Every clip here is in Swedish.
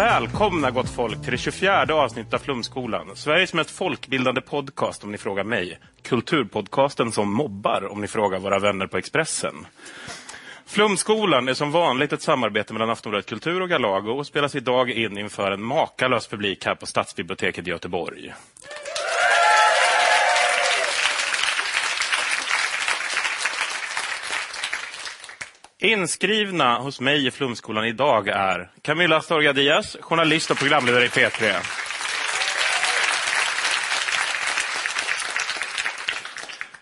Välkomna gott folk till det 24 avsnittet av Flumskolan. Sveriges mest folkbildande podcast om ni frågar mig. Kulturpodcasten som mobbar om ni frågar våra vänner på Expressen. Flumskolan är som vanligt ett samarbete mellan Aftonbladet Kultur och Galago och spelas idag in inför en makalös publik här på Stadsbiblioteket i Göteborg. Inskrivna hos mig i Flumskolan idag är Camilla Astorga Diaz, journalist och programledare i P3.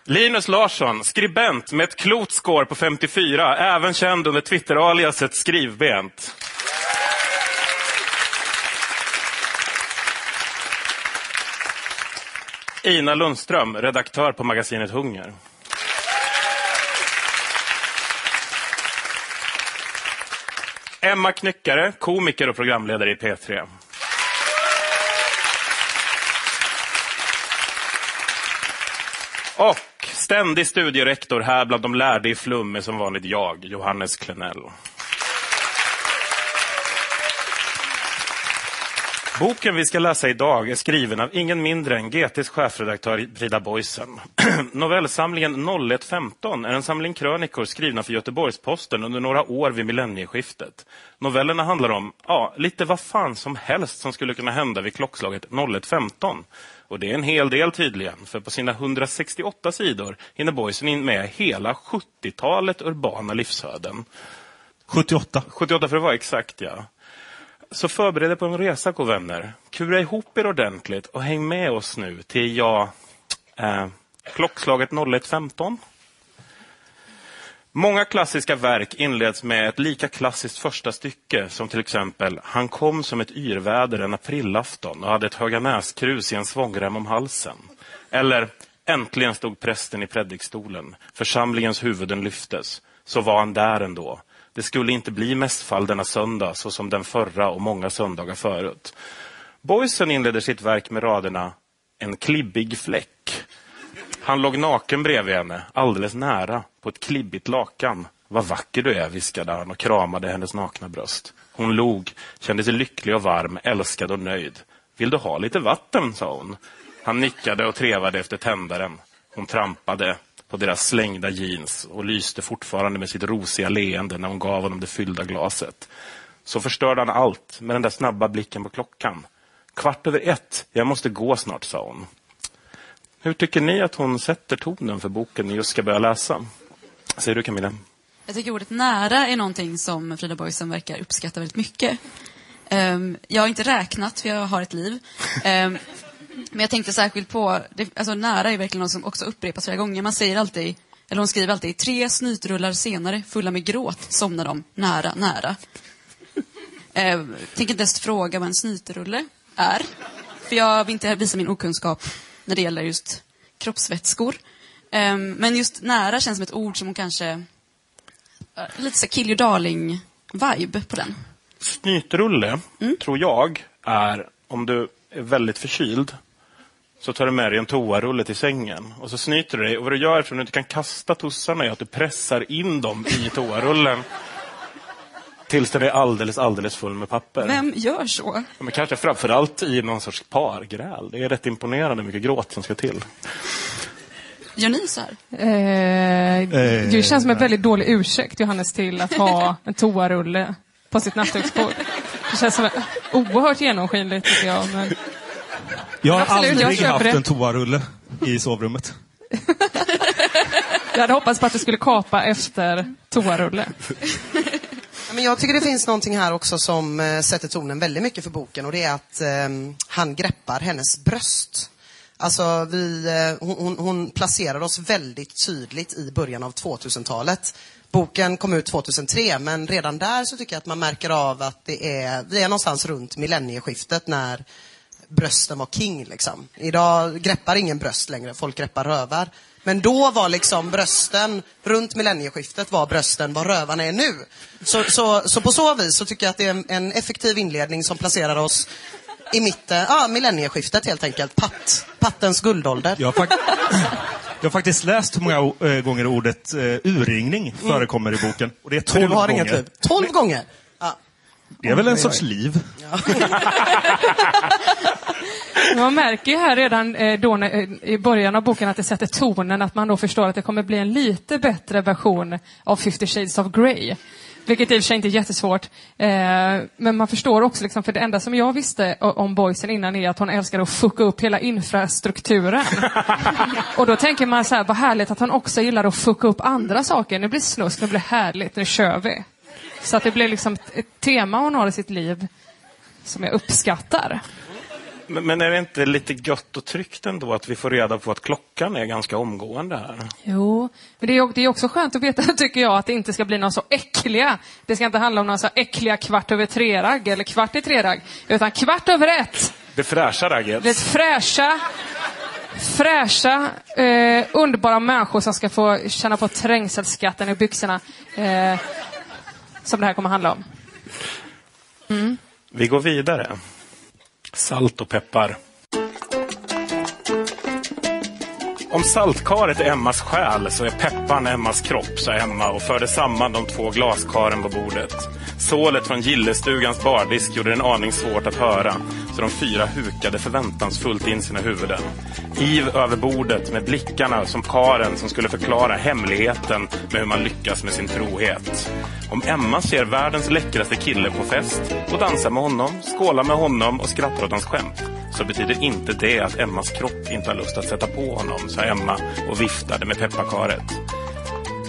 Linus Larsson, skribent med ett klokt score på 54, även känd under Twitter-aliaset Skrivbent. Ina Lundström, redaktör på magasinet Hunger. Emma Knyckare, komiker och programledare i P3. Och ständig studierektor här bland de lärde i Flum är som vanligt jag, Johannes Klenell. Boken vi ska läsa idag är skriven av ingen mindre än GTs chefredaktör Frida Boysen. Novellsamlingen 0115 är en samling krönikor skrivna för Göteborgs-Posten under några år vid millennieskiftet. Novellerna handlar om, ja, lite vad fan som helst som skulle kunna hända vid klockslaget 0115. Och det är en hel del tydligen, för på sina 168 sidor hinner Boysen in med hela 70-talet urbana livsöden. 78. 78 för att vara exakt, ja. Så förbered er på en resa, god vänner. Kura ihop er ordentligt och häng med oss nu till, ja, eh, klockslaget 01.15. Många klassiska verk inleds med ett lika klassiskt första stycke som till exempel Han kom som ett yrväder en aprilafton och hade ett Höganäskrus i en svångrem om halsen. Eller Äntligen stod prästen i predikstolen. Församlingens huvuden lyftes. Så var han där ändå. Det skulle inte bli mässfall denna söndag så som den förra och många söndagar förut. Boysen inleder sitt verk med raderna En klibbig fläck. Han låg naken bredvid henne, alldeles nära, på ett klibbigt lakan. Vad vacker du är, viskade han och kramade hennes nakna bröst. Hon log, kände sig lycklig och varm, älskad och nöjd. Vill du ha lite vatten, sa hon. Han nickade och trevade efter tändaren. Hon trampade på deras slängda jeans och lyste fortfarande med sitt rosiga leende när hon gav honom det fyllda glaset. Så förstörde han allt med den där snabba blicken på klockan. Kvart över ett, jag måste gå snart, sa hon. Hur tycker ni att hon sätter tonen för boken ni just ska börja läsa? Säger du Camilla? Jag tycker ordet nära är någonting som Frida Boisen verkar uppskatta väldigt mycket. Um, jag har inte räknat, för jag har ett liv. Um, men jag tänkte särskilt på, det, alltså nära är verkligen något som också upprepas flera gånger. Man säger alltid, eller hon skriver alltid, tre snytrullar senare, fulla med gråt, somnar de, nära, nära. Um, tänker inte ens fråga vad en snytrulle är. För jag vill inte visa min okunskap när det gäller just kroppsvätskor. Um, men just nära känns som ett ord som hon kanske... Uh, lite så kill your darling-vibe på den. Snytrulle, tror jag, är om du är väldigt förkyld så tar du med dig en toarulle till sängen och så snyter du dig. Och vad du gör eftersom du inte kan kasta tussarna är att du pressar in dem i toarullen tills den är alldeles, alldeles full med papper. Vem gör så? Ja, Men kanske framförallt i någon sorts pargräl. Det är rätt imponerande mycket gråt som ska till. Gör ni så här? Eh, det känns som en väldigt dålig ursäkt, Johannes, till att ha en toarulle på sitt nattduksbord. Det känns som oerhört genomskinligt, tycker jag. Men... Jag har Absolut, jag aldrig köper haft det. en toarulle i sovrummet. Jag hade hoppats på att du skulle kapa efter toarulle. Men jag tycker det finns någonting här också som eh, sätter tonen väldigt mycket för boken och det är att eh, han greppar hennes bröst. Alltså vi, eh, hon, hon placerar oss väldigt tydligt i början av 2000-talet Boken kom ut 2003, men redan där så tycker jag att man märker av att det är, vi är någonstans runt millennieskiftet när brösten var king liksom. Idag greppar ingen bröst längre, folk greppar rövar. Men då var liksom brösten, runt millennieskiftet var brösten vad rövarna är nu. Så, så, så på så vis så tycker jag att det är en, en effektiv inledning som placerar oss i mitten, ja millennieskiftet helt enkelt. Patt, pattens guldålder. Jag har, fak- jag har faktiskt läst hur många eh, gånger ordet eh, urringning förekommer i boken. Och det är För tolv du har gånger. inget liv. 12 gånger! Ja. Det är väl en sorts liv? Man märker ju här redan eh, då när, eh, i början av boken att det sätter tonen, att man då förstår att det kommer bli en lite bättre version av 50 shades of Grey. Vilket i och för sig inte är jättesvårt. Eh, men man förstår också, liksom, för det enda som jag visste om boysen innan är att hon älskar att fucka upp hela infrastrukturen. och då tänker man så här, vad härligt att hon också gillar att fucka upp andra saker. Nu blir det snusk, nu blir det härligt, nu kör vi. Så att det blir liksom ett, ett tema hon har i sitt liv som jag uppskattar. Men, är det inte lite gött och tryggt ändå att vi får reda på att klockan är ganska omgående här? Jo, men det är, det är också skönt att veta, tycker jag, att det inte ska bli någon så äckliga. Det ska inte handla om någon så äckliga kvart över tre-ragg eller kvart i tre-ragg, utan kvart över ett. Det fräscha ragget. Det fräscha, fräscha, eh, underbara människor som ska få känna på trängselskatten i byxorna. Eh, som det här kommer handla om. Vi går vidare. Salt och peppar. Om saltkaret är Emmas själ så är pepparn Emmas kropp, sa Emma och förde samman de två glaskaren på bordet. Sålet från gillestugans bardisk gjorde det en aning svårt att höra, så de fyra hukade förväntansfullt in sina huvuden. Iv över bordet med blickarna som karen som skulle förklara hemligheten med hur man lyckas med sin trohet. Om Emma ser världens läckraste kille på fest och dansar med honom, skålar med honom och skrattar åt hans skämt så betyder inte det att Emmas kropp inte har lust att sätta på honom, sa Emma och viftade med pepparkaret.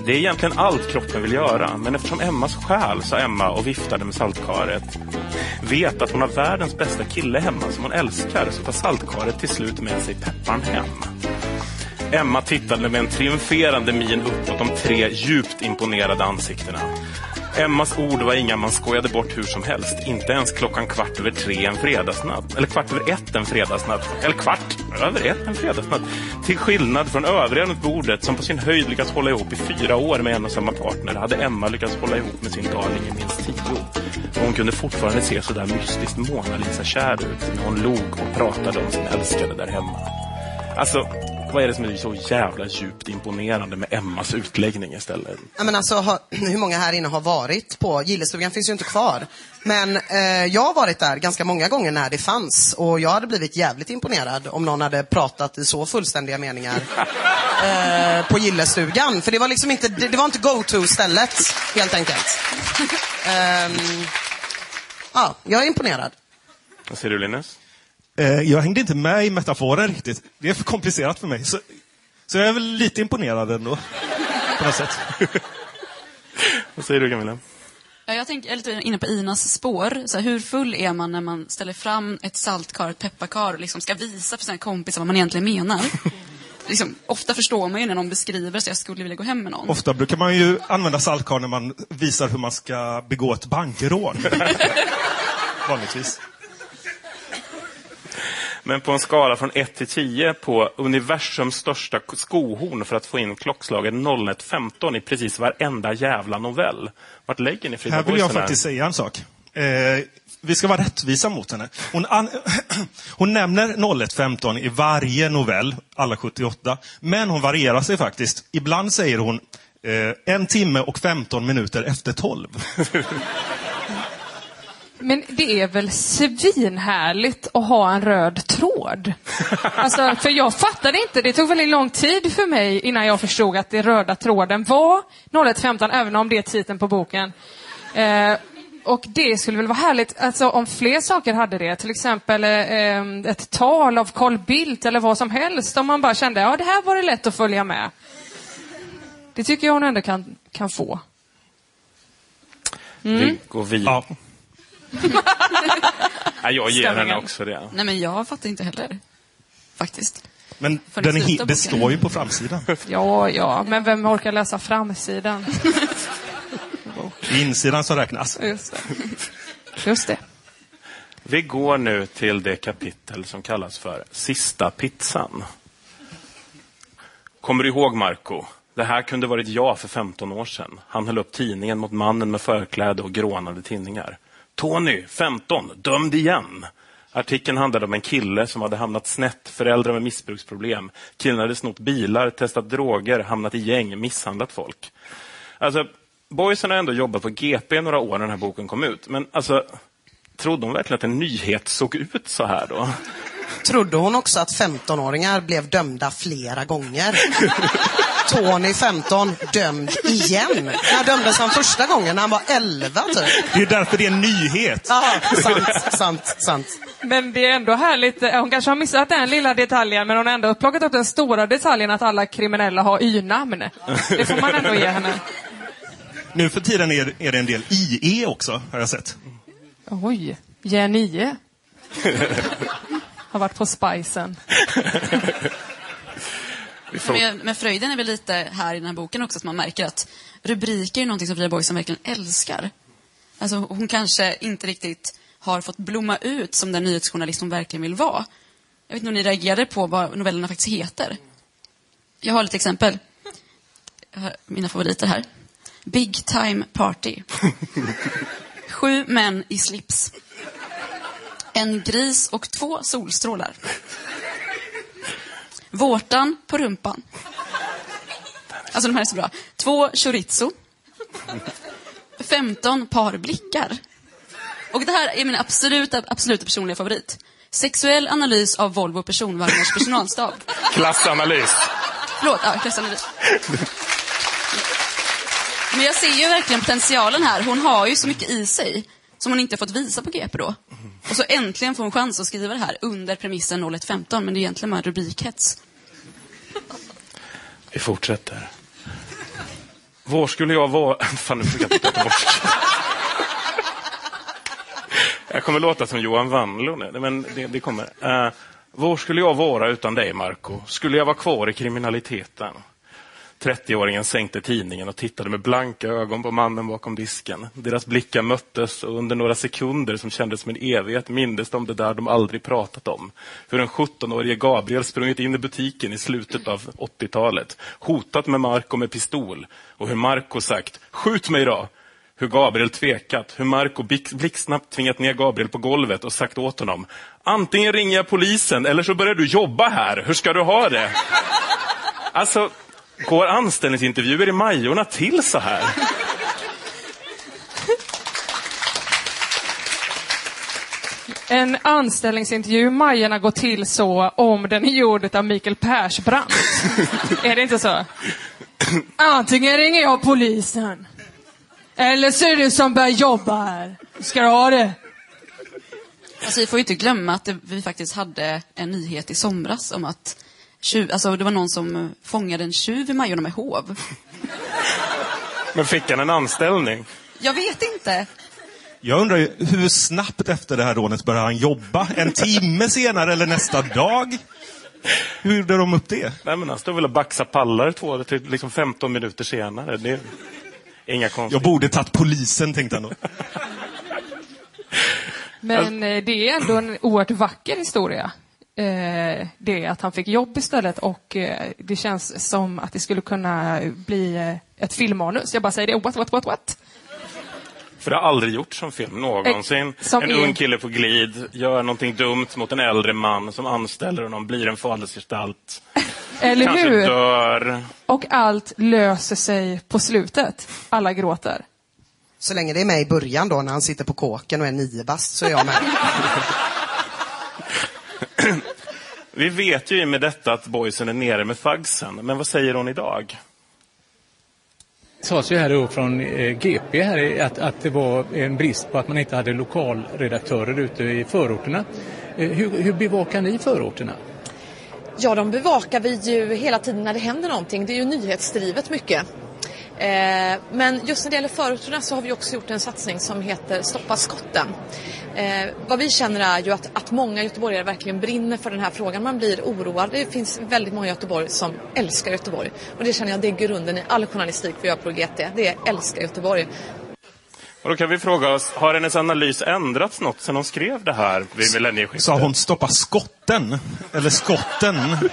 Det är egentligen allt kroppen vill göra, men eftersom Emmas själ, sa Emma och viftade med saltkaret, vet att hon har världens bästa kille hemma som hon älskar så tar saltkaret till slut med sig pepparn hem. Emma tittade med en triumferande min uppåt de tre djupt imponerade ansiktena. Emmas ord var inga man skojade bort hur som helst. Inte ens klockan kvart över tre en fredagsnatt. Eller kvart över ett en fredagsnatt. Eller kvart över ett en fredagsnatt. Till skillnad från övriga runt bordet som på sin höjd lyckats hålla ihop i fyra år med en och samma partner hade Emma lyckats hålla ihop med sin darling i minst tio. Och hon kunde fortfarande se sådär mystiskt Mona Lisa-kär ut när hon log och pratade om sin älskade där hemma. Alltså, vad är det som är så jävla djupt imponerande med Emmas utläggning istället? Ja, men alltså, ha, hur många här inne har varit på, gillestugan finns ju inte kvar. Men eh, jag har varit där ganska många gånger när det fanns och jag hade blivit jävligt imponerad om någon hade pratat i så fullständiga meningar eh, på gillestugan. För det var liksom inte, det, det var inte go-to-stället helt enkelt. Ehm, ja, jag är imponerad. Vad säger du Linus? Eh, jag hängde inte med i metaforen riktigt. Det är för komplicerat för mig. Så, så jag är väl lite imponerad ändå. På något sätt. Vad säger du Camilla? Ja, Jag, tänker, jag är lite inne på Inas spår. Så här, hur full är man när man ställer fram ett saltkar, ett pepparkar och liksom ska visa för sina kompisar vad man egentligen menar? liksom, ofta förstår man ju när någon beskriver så jag skulle vilja gå hem med någon. Ofta brukar man ju använda saltkar när man visar hur man ska begå ett bankrån. Vanligtvis. Men på en skala från 1 till 10 på universums största skohorn för att få in klockslaget 01.15 i precis varenda jävla novell. Vart lägger ni Frida Här vill jag faktiskt säga en sak. Eh, vi ska vara rättvisa mot henne. Hon, an, hon nämner 01.15 i varje novell, alla 78. Men hon varierar sig faktiskt. Ibland säger hon eh, en timme och 15 minuter efter 12. Men det är väl svinhärligt att ha en röd tråd? Alltså, för jag fattade inte, det tog väldigt lång tid för mig innan jag förstod att den röda tråden var 01.15, även om det är titeln på boken. Eh, och det skulle väl vara härligt alltså, om fler saker hade det. Till exempel eh, ett tal av Carl Bildt eller vad som helst. Om man bara kände, ja det här var det lätt att följa med. Det tycker jag hon ändå kan, kan få. Vi går vidare. Ja. Ja. jag ger henne också det. Nej men jag fattar inte heller. Faktiskt. Men ni den är, det står ju på framsidan. Ja, ja, men vem orkar läsa framsidan? Det är insidan som räknas. Just det. Just det. Vi går nu till det kapitel som kallas för Sista pizzan. Kommer du ihåg Marco? Det här kunde varit jag för 15 år sedan. Han höll upp tidningen mot mannen med förkläde och grånade tinningar. Tony, 15, dömd igen. Artikeln handlade om en kille som hade hamnat snett, föräldrar med missbruksproblem. Killen hade snott bilar, testat droger, hamnat i gäng, misshandlat folk. Alltså, boysen har ändå jobbat på GP några år när den här boken kom ut. Men alltså, trodde hon verkligen att en nyhet såg ut så här då? Trodde hon också att 15-åringar blev dömda flera gånger? Tony, 15, dömd igen. När dömdes han första gången? När han var 11 typ. Det är därför det är en nyhet. Ja, sant, sant, sant. Men det är ändå härligt. Hon kanske har missat den lilla detaljen, men hon har ändå plockat upp den stora detaljen att alla kriminella har y-namn. Det får man ändå ge henne. Nu för tiden är, är det en del IE också, har jag sett. Oj, Jennie. Har varit på Spicen. Men, men Fröjden är väl lite här i den här boken också, att man märker att rubriker är någonting som Frida Boysen verkligen älskar. Alltså, hon kanske inte riktigt har fått blomma ut som den nyhetsjournalist hon verkligen vill vara. Jag vet inte om ni reagerade på vad novellerna faktiskt heter. Jag har lite exempel. Jag har mina favoriter här. Big time party. Sju män i slips. En gris och två solstrålar. Vårtan på rumpan. Alltså de här är så bra. Två chorizo. 15 par blickar. Och det här är min absoluta, absoluta personliga favorit. Sexuell analys av Volvo personvagnars personalstab. Klassanalys. Förlåt, ja, klassanalys. Men jag ser ju verkligen potentialen här. Hon har ju så mycket i sig som hon inte har fått visa på GP då. Och så äntligen får hon chans att skriva det här under premissen 0115, men det är egentligen bara rubrikhets. Vi fortsätter. Var skulle jag vara... Fan, nu fick jag titta på bort. Jag kommer låta som Johan Wanlo nu, men det, det kommer. Uh, var skulle jag vara utan dig, Marco? Skulle jag vara kvar i kriminaliteten? 30-åringen sänkte tidningen och tittade med blanka ögon på mannen bakom disken. Deras blickar möttes och under några sekunder som kändes som en evighet mindes de det där de aldrig pratat om. Hur den 17-årige Gabriel sprungit in i butiken i slutet av 80-talet, hotat med Marco med pistol och hur Marco sagt ”Skjut mig då!” Hur Gabriel tvekat, hur Marco blixtsnabbt tvingat ner Gabriel på golvet och sagt åt honom ”Antingen ringer jag polisen eller så börjar du jobba här, hur ska du ha det?” Alltså, går anställningsintervjuer i Majorna till så här? En anställningsintervju i Majorna går till så om den är gjord av Mikael Persbrandt. är det inte så? Antingen ringer jag polisen. Eller så är det du som börjar jobba här. Ska du ha det? Alltså, vi får ju inte glömma att det, vi faktiskt hade en nyhet i somras om att tjuv, alltså, det var någon som eh, fångade en tjuv i Majorna med hov. Men fick han en anställning? Jag vet inte. Jag undrar ju, hur snabbt efter det här rånet började han jobba? En timme senare eller nästa dag? Hur gjorde de upp det? Nej, men han stod väl och baxade pallar två, till liksom 15 minuter senare. Det är inga Jag konstigheter. borde tagit polisen, tänkte han då. Men eh, det är ändå en oerhört vacker historia. Eh, det att han fick jobb istället och eh, det känns som att det skulle kunna bli eh, ett filmmanus. Jag bara säger det, what, what, what, what? För det har aldrig gjorts som film någonsin. Eh, som en är- ung kille på glid gör någonting dumt mot en äldre man som anställer honom, blir en fadersgestalt. Eller Kanske hur? dör. Och allt löser sig på slutet. Alla gråter. Så länge det är med i början då när han sitter på kåken och är nio bast så är jag med. Vi vet ju med detta att boysen är nere med fagsen. Men vad säger hon idag? Det sades ju här då från eh, GP här att, att det var en brist på att man inte hade lokalredaktörer ute i förorterna. Eh, Hur, hur bevakar ni förorterna? Ja, de bevakar vi ju hela tiden när det händer någonting. Det är ju nyhetsdrivet mycket. Eh, men just när det gäller förorterna så har vi också gjort en satsning som heter Stoppa skotten. Eh, vad vi känner är ju att, att många göteborgare verkligen brinner för den här frågan. Man blir oroad. Det finns väldigt många i Göteborg som älskar Göteborg. Och det känner jag det är grunden i all journalistik vi gör på GT. Det är älska Göteborg. Och då kan vi fråga oss, har hennes analys ändrats något sedan hon skrev det här vid millennieskiftet? Sa hon stoppa skotten? Eller skotten?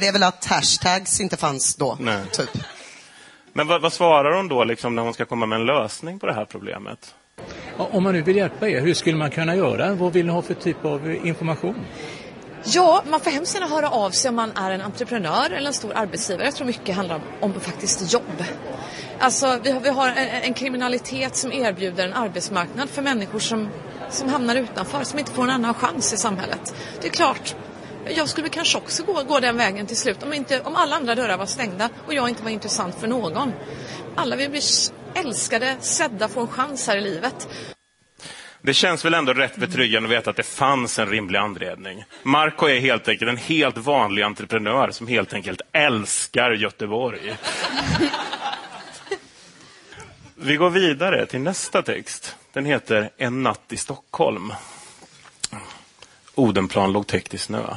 Det är väl att hashtags inte fanns då, Nej. typ. Men vad, vad svarar hon då liksom, när hon ska komma med en lösning på det här problemet? Om man nu vill hjälpa er, hur skulle man kunna göra? Vad vill ni ha för typ av information? Ja, man får hemskt gärna höra av sig om man är en entreprenör eller en stor arbetsgivare. Jag tror mycket handlar om, om faktiskt jobb. Alltså, vi har, vi har en, en kriminalitet som erbjuder en arbetsmarknad för människor som, som hamnar utanför, som inte får en annan chans i samhället. Det är klart, jag skulle kanske också gå, gå den vägen till slut om, inte, om alla andra dörrar var stängda och jag inte var intressant för någon. Alla vill bli älskade, sedda, få en chans här i livet. Det känns väl ändå rätt betryggande att veta att det fanns en rimlig anledning. Marco är helt enkelt en helt vanlig entreprenör som helt enkelt älskar Göteborg. Vi går vidare till nästa text. Den heter En natt i Stockholm. Odenplan låg täckt i snö.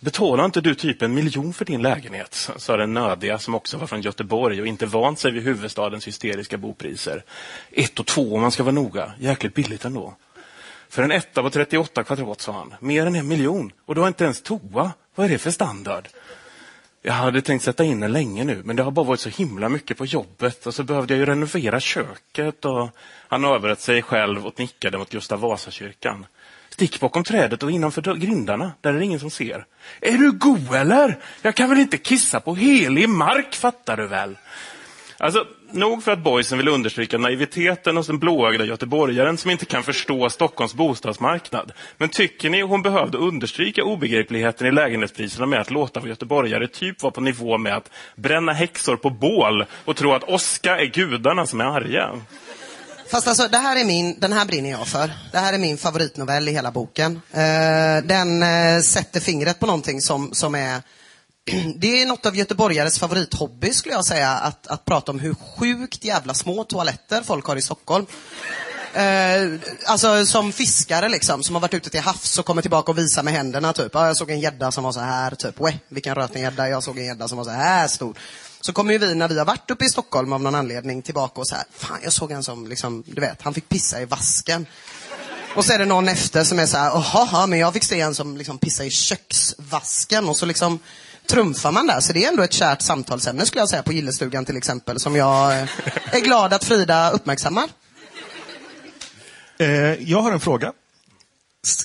Betalar inte du typ en miljon för din lägenhet? sa den nödiga som också var från Göteborg och inte vant sig vid huvudstadens hysteriska bopriser. Ett och två om man ska vara noga. Jäkligt billigt ändå. För en etta på 38 kvadrat, sa han. Mer än en miljon. Och du har inte ens toa. Vad är det för standard? Jag hade tänkt sätta in den länge nu, men det har bara varit så himla mycket på jobbet och så behövde jag ju renovera köket och han överrätt sig själv och nickade mot Gustav Vasakyrkan. Stick bakom trädet och innanför grindarna, där är det ingen som ser. Är du god eller? Jag kan väl inte kissa på helig mark, fattar du väl? Alltså, nog för att boysen vill understryka naiviteten hos den blåögda göteborgaren som inte kan förstå Stockholms bostadsmarknad. Men tycker ni hon behövde understryka obegripligheten i lägenhetspriserna med att låta vår göteborgare typ vara på nivå med att bränna häxor på bål och tro att åska är gudarna som är arga? Fast alltså, det här är min, den här brinner jag för. Det här är min favoritnovell i hela boken. Eh, den eh, sätter fingret på någonting som, som är det är något av göteborgares favorithobby skulle jag säga, att, att prata om hur sjukt jävla små toaletter folk har i Stockholm. Eh, alltså som fiskare liksom, som har varit ute till havs och kommer tillbaka och visar med händerna typ. Ja, jag såg en gädda som var så här, typ. Weh, vilken röten gädda. Jag såg en gädda som var så här stor. Så kommer ju vi när vi har varit uppe i Stockholm av någon anledning tillbaka och så här, fan jag såg en som liksom, du vet, han fick pissa i vasken. Och så är det någon efter som är så här, jaha, men jag fick se en som liksom pissade i köksvasken och så liksom trumfar man där. Så det är ändå ett kärt samtalsämne skulle jag säga på gillestugan till exempel som jag eh, är glad att Frida uppmärksammar. Eh, jag har en fråga.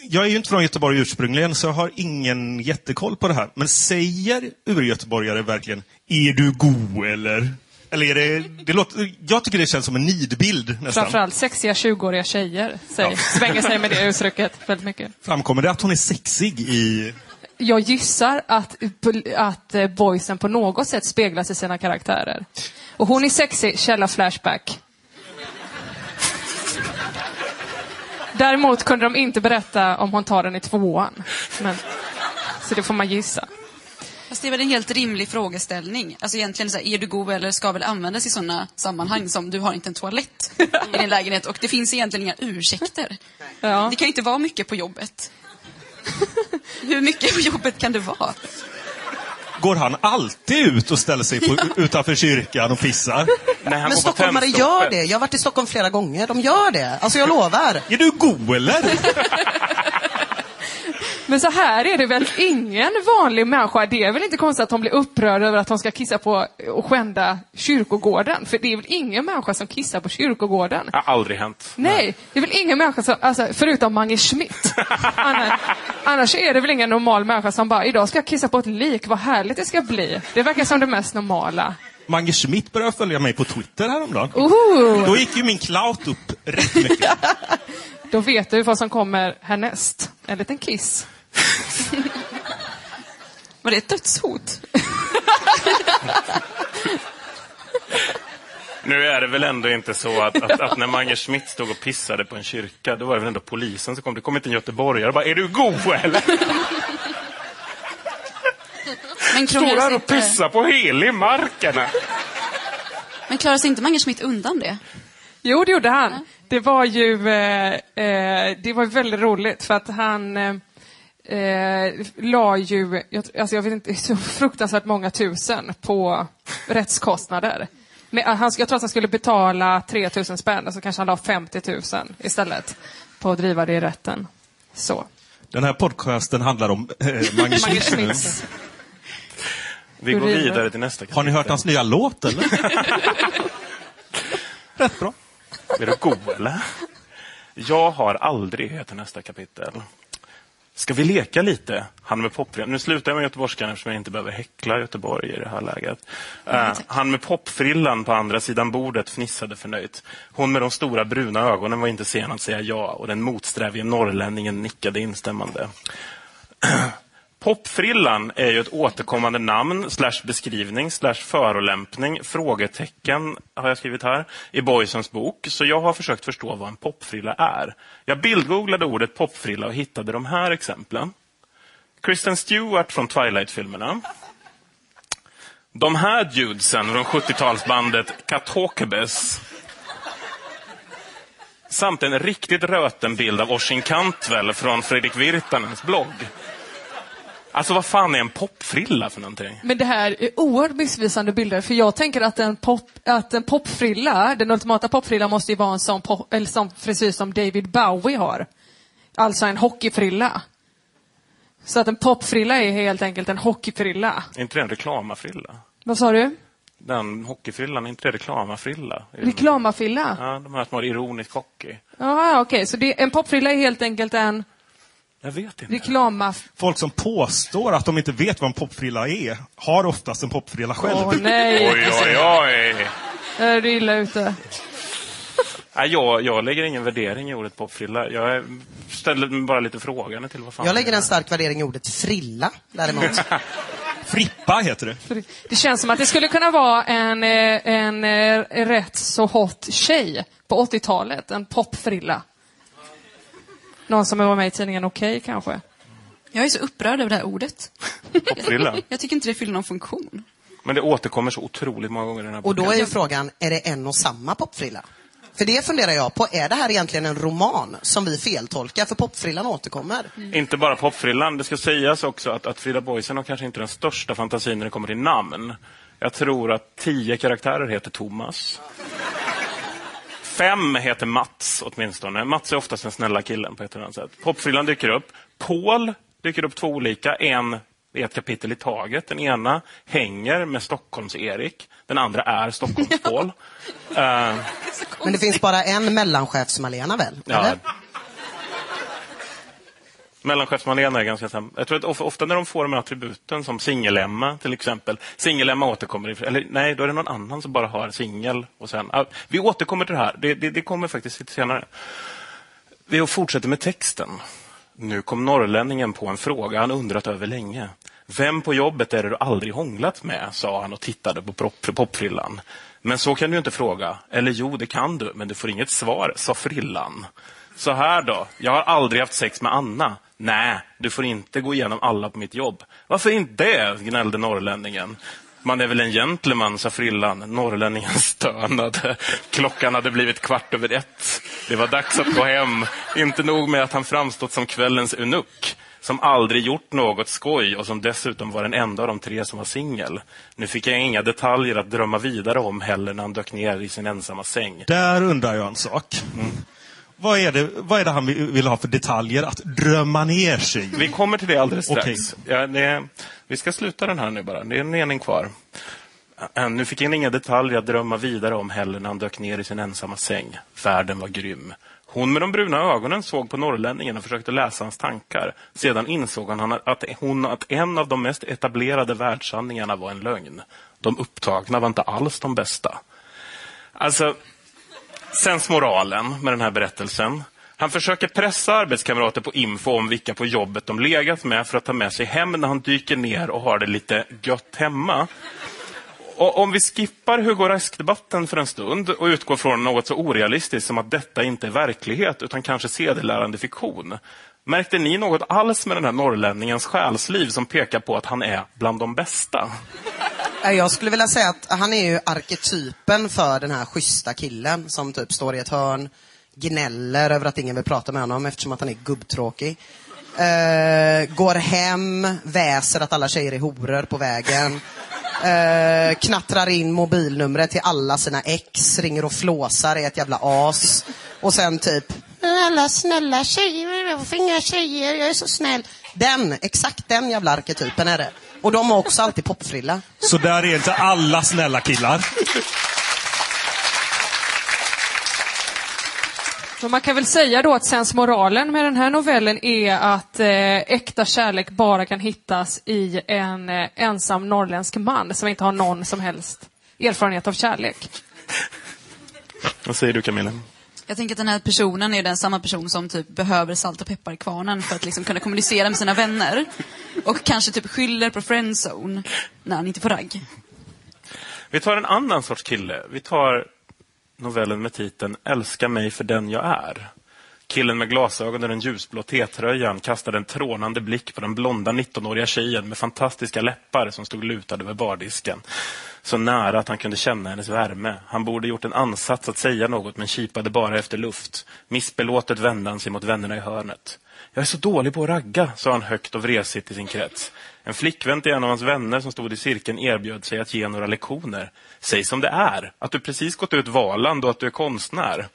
Jag är ju inte från Göteborg ursprungligen, så jag har ingen jättekoll på det här. Men säger urgöteborgare verkligen är du god eller? Eller är det, det låter, jag tycker det känns som en nidbild nästan. Framförallt sexiga 20-åriga tjejer säger, Ja. svänger sig med det uttrycket väldigt mycket. Framkommer det att hon är sexig i... Jag gissar att, att eh, boysen på något sätt speglas i sina karaktärer. Och hon är sexig, källa Flashback. Däremot kunde de inte berätta om hon tar den i tvåan. Men, så det får man gissa. Fast det är väl en helt rimlig frågeställning. Alltså egentligen så här, är du god eller ska väl användas i sådana sammanhang som du har inte en toalett i din lägenhet och det finns egentligen inga ursäkter. Ja. Det kan ju inte vara mycket på jobbet. Hur mycket på jobbet kan det vara? Går han alltid ut och ställer sig på, utanför kyrkan och pissar? Nej, han Men stockholmare gör det. Jag har varit i Stockholm flera gånger. De gör det. Alltså jag lovar. Är du god eller? Men så här är det väl ingen vanlig människa. Det är väl inte konstigt att hon blir upprörd över att hon ska kissa på och skända kyrkogården. För det är väl ingen människa som kissar på kyrkogården. Det har aldrig hänt. Nej, det är väl ingen människa som, alltså, förutom Mange Schmidt. Annars, annars är det väl ingen normal människa som bara, idag ska jag kissa på ett lik, vad härligt det ska bli. Det verkar som det mest normala. Mange Schmidt började följa mig på Twitter häromdagen. Oho, Då gick ju min clout upp rätt mycket. då vet du vad som kommer härnäst. En liten kiss. Var det ett dödshot? Nu är det väl ändå inte så att, att, att när Mange Schmidt stod och pissade på en kyrka, då var det väl ändå polisen som kom. Det kom inte en göteborgare och bara, är du god eller? Men Står här och pissar på helig marken. men klarar sig inte Mangerschmidt undan det? Jo, det gjorde han. Det var ju eh, eh, det var ju väldigt roligt för att han eh, eh, la ju, jag, alltså jag vet inte, så fruktansvärt många tusen på rättskostnader. Men, eh, han, jag tror att han skulle betala 3000 spänn, så kanske han la 50 000 istället på att driva det i rätten. Så. Den här podcasten handlar om eh, Mange. Schmitz. Vi går vidare till nästa kapitel. Har ni hört hans nya låt eller? Rätt bra. Är du god eller? Jag har aldrig heter nästa kapitel. Ska vi leka lite? Han med popfrillan. Nu slutar jag med göteborgskan eftersom jag inte behöver häckla Göteborg i det här läget. Eh, han med popfrillan på andra sidan bordet fnissade förnöjt. Hon med de stora bruna ögonen var inte sen att säga ja och den motsträvige norrlänningen nickade instämmande. Popfrillan är ju ett återkommande namn, slash beskrivning, slash förolämpning, frågetecken har jag skrivit här, i Boysens bok. Så jag har försökt förstå vad en popfrilla är. Jag bildgooglade ordet popfrilla och hittade de här exemplen. Kristen Stewart från Twilight-filmerna. De här dudesen från 70-talsbandet Katokebes. Samt en riktigt röten bild av Oshin Cantwell från Fredrik Virtanens blogg. Alltså vad fan är en popfrilla för någonting? Men det här är oerhört missvisande bilder, för jag tänker att en, pop, att en popfrilla, den ultimata popfrillan måste ju vara en sån, pop, eller sån frisyr som David Bowie har. Alltså en hockeyfrilla. Så att en popfrilla är helt enkelt en hockeyfrilla. Är inte det en reklamafrilla? Vad sa du? Den hockeyfrillan, är inte det reklamafrilla? Reklamafrilla? Ja, de här som har ironisk hockey. Ja, okej, så det, en popfrilla är helt enkelt en Jag vet inte. reklamaf... Folk som påstår att de inte vet vad en popfrilla är, har oftast en popfrilla själv. Åh nej, Oj, oj, oj! är du illa ute? Nej, jag, jag lägger ingen värdering i ordet popfrilla. Jag ställer mig bara lite frågande till vad fan Jag lägger en stark värdering i ordet frilla, däremot. Frippa heter det. Det känns som att det skulle kunna vara en, eh, en, eh, rätt så hot tjej på 80-talet. En popfrilla. Någon som var med i tidningen Okej kanske? Jag är så upprörd över det här ordet. Popfrilla. Jag tycker inte det fyller någon funktion. Men det återkommer så otroligt många gånger i den här Och då boken. är ju frågan, är det en och samma popfrilla? För det funderar jag på, är det här egentligen en roman som vi feltolkar? För popfrillan återkommer. Inte bara popfrillan. Det ska sägas också att, att Frida Boisen har kanske inte den största fantasin när det kommer till namn. Jag tror att tio karaktärer heter Thomas. Fem heter Mats åtminstone. Mats är oftast den snälla killen på ett eller annat sätt. Popfrillan dyker upp. Paul dyker upp två olika. En i ett kapitel i taget. Den ena hänger med Stockholms-Erik. Den andra är Stockholms-Paul. Eh, Men det finns bara en mellanchefs-Malena väl? Ja. Eller? Mellanchefsmalena är ganska sam... Jag tror att ofta när de får de här attributen som singelemma till exempel. Singelemma återkommer i... Eller nej, då är det någon annan som bara har singel. Och sen... vi återkommer till det här. Det, det, det kommer faktiskt lite senare. Vi fortsätter med texten. Nu kom norrlänningen på en fråga han undrat över länge. Vem på jobbet är det du aldrig hånglat med? sa han och tittade på popfrillan. Men så kan du inte fråga. Eller jo, det kan du, men du får inget svar, sa frillan. Så här då, jag har aldrig haft sex med Anna. Nej, du får inte gå igenom alla på mitt jobb. Varför inte det? gnällde norrlänningen. Man är väl en gentleman, sa frillan. Norrlänningen stönade. Klockan hade blivit kvart över ett. Det var dags att gå hem. Inte nog med att han framstått som kvällens eunuck som aldrig gjort något skoj och som dessutom var den enda av de tre som var singel. Nu fick jag inga detaljer att drömma vidare om heller när han dök ner i sin ensamma säng. Där undrar jag en sak. Vad, är det, vad är det han vill ha för detaljer att drömma ner sig? Vi kommer till det alldeles strax. Okej. Ja, det, vi ska sluta den här nu bara. Det är en mening kvar. Äh, Nu fick jag inga detaljer att drömma vidare om heller när han dök ner i sin ensamma säng. Världen var grym. Hon med de bruna ögonen såg på norrlänningen och försökte läsa hans tankar. Sedan insåg han att hon att en av de mest etablerade världssanningarna var en lögn. De upptagna var inte alls de bästa. Alltså, sensmoralen med den här berättelsen. Han försöker pressa arbetskamrater på info om vilka på jobbet de legat med för att ta med sig hem när han dyker ner och har det lite gött hemma. Och om vi skippar Hugo Rask-debatten för en stund och utgår från något så orealistiskt som att detta inte är verklighet utan kanske sedelärande fiktion. Märkte ni något alls med den här norrlänningens själsliv som pekar på att han är bland de bästa? Eh, jag skulle vilja säga att han är ju arketypen för den här schyssta killen som typ står i ett hörn, gnäller över att ingen vill prata med honom eftersom att han är gubbtråkig. Uh, går hem, väser att alla tjejer är horor på vägen. Uh, knattrar in mobilnumret till alla sina ex, ringer och flåsar, är ett jävla as. Och sen typ, alla snälla tjejer, varför inga tjejer, jag är så snäll. Den, exakt den jävla arketypen är det. Och de har också alltid popfrilla. Så där är inte alla snälla killar. Så man kan väl säga då att sensmoralen med den här novellen är att eh, äkta kärlek bara kan hittas i en eh, ensam norrländsk man som inte har någon som helst erfarenhet av kärlek. Vad säger du Camilla? Jag tänker att den här personen är den samma person som typ behöver salt och pepparkvarnen för att liksom kunna kommunicera med sina vänner. Och kanske typ skyller på friendzone när han inte får ragg. Vi tar en annan sorts kille. Vi tar novellen med titeln Älska mig för den jag är. Killen med glasögon och den ljusblå T-tröjan kastade en trånande blick på den blonda 19-åriga tjejen med fantastiska läppar som stod lutad över bardisken. Så nära att han kunde känna hennes värme. Han borde gjort en ansats att säga något men kipade bara efter luft. Missbelåtet vände han sig mot vännerna i hörnet. Jag är så dålig på att ragga, sa han högt och vresigt i sin krets. En flickvän till en av hans vänner som stod i cirkeln erbjöd sig att ge några lektioner. Säg som det är, att du precis gått ut Valand och att du är konstnär.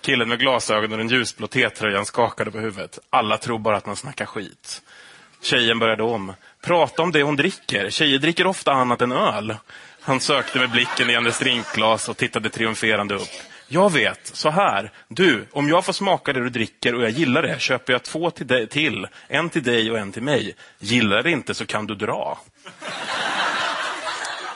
Killen med glasögon och den ljusblå T-tröjan skakade på huvudet. Alla tror bara att man snackar skit. Tjejen började om. Prata om det hon dricker. Tjejer dricker ofta annat än öl. Han sökte med blicken i hennes drinkglas och tittade triumferande upp. Jag vet, så här. Du, om jag får smaka det du dricker och jag gillar det köper jag två till, dig, till. En till dig och en till mig. Gillar det inte så kan du dra.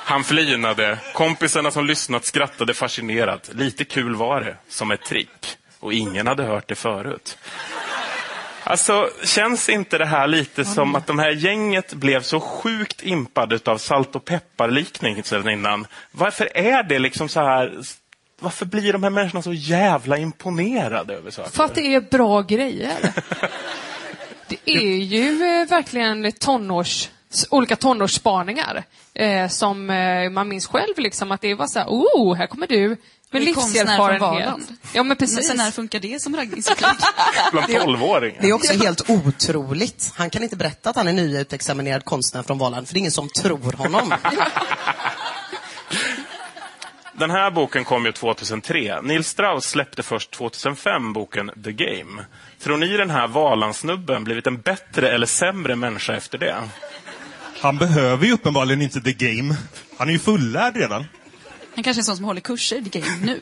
Han flinade. Kompisarna som lyssnat skrattade fascinerat. Lite kul var det, som ett trick. Och ingen hade hört det förut. Alltså, känns inte det här lite som att de här gänget blev så sjukt impade av salt och pepparliknelsen innan? Varför är det liksom så här... Varför blir de här människorna så jävla imponerade över saker? För att det är bra grejer. Det är ju eh, verkligen tonårs, olika tonårsspaningar. Eh, som eh, man minns själv, liksom, att det var så här, oh, här kommer du med livserfarenhet. Valand. Ja, men Men precis. sen när funkar det som raggningsreplik? Bland tolvåringar. Det är också helt otroligt. Han kan inte berätta att han är nyutexaminerad konstnär från Valand, för det är ingen som tror honom. Den här boken kom ju 2003. Neil Strauss släppte först 2005 boken The Game. Tror ni den här Valandsnubben blivit en bättre eller sämre människa efter det? Han behöver ju uppenbarligen inte the game. Han är ju fullärd redan. Han kanske är en sån som håller kurser i game nu.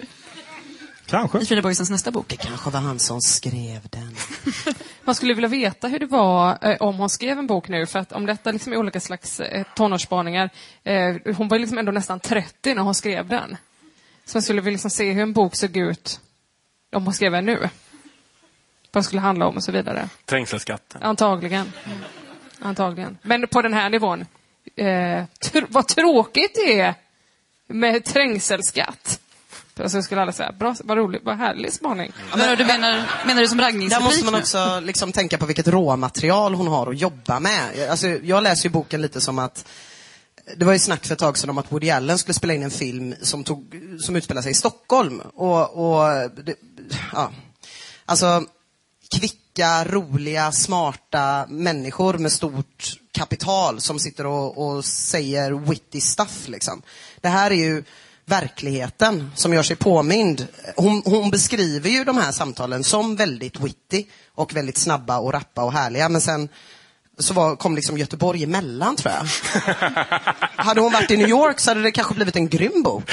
Kanske. I Frida Boisens nästa bok. Det kanske var han som skrev den. Man skulle vilja veta hur det var eh, om hon skrev en bok nu, för att om detta liksom är olika slags eh, tonårsspaningar. Eh, hon var ju liksom ändå nästan 30 när hon skrev den. Så man skulle vilja liksom se hur en bok såg ut om hon skrev den nu. Vad den skulle handla om och så vidare. Trängselskatten. Antagligen. Antagligen. Men på den här nivån. Eh, tr- vad tråkigt det är med trängselskatt. Och så skulle alla säga, bra, vad roligt, vad härlig spaning. Men, du menar, menar du som Där raggningsreplik måste man också liksom tänka på vilket råmaterial hon har att jobba med. Alltså, jag läser ju boken lite som att det var ju snack för ett tag sedan om att Woody Allen skulle spela in en film som, tog, som utspelar sig i Stockholm. Och, och det, ja. Alltså, kvicka, roliga, smarta människor med stort kapital som sitter och, och säger witty stuff. Liksom. Det här är ju verkligheten som gör sig påmind. Hon, hon beskriver ju de här samtalen som väldigt witty och väldigt snabba och rappa och härliga. Men sen så var, kom liksom Göteborg emellan tror jag. hade hon varit i New York så hade det kanske blivit en grym bok.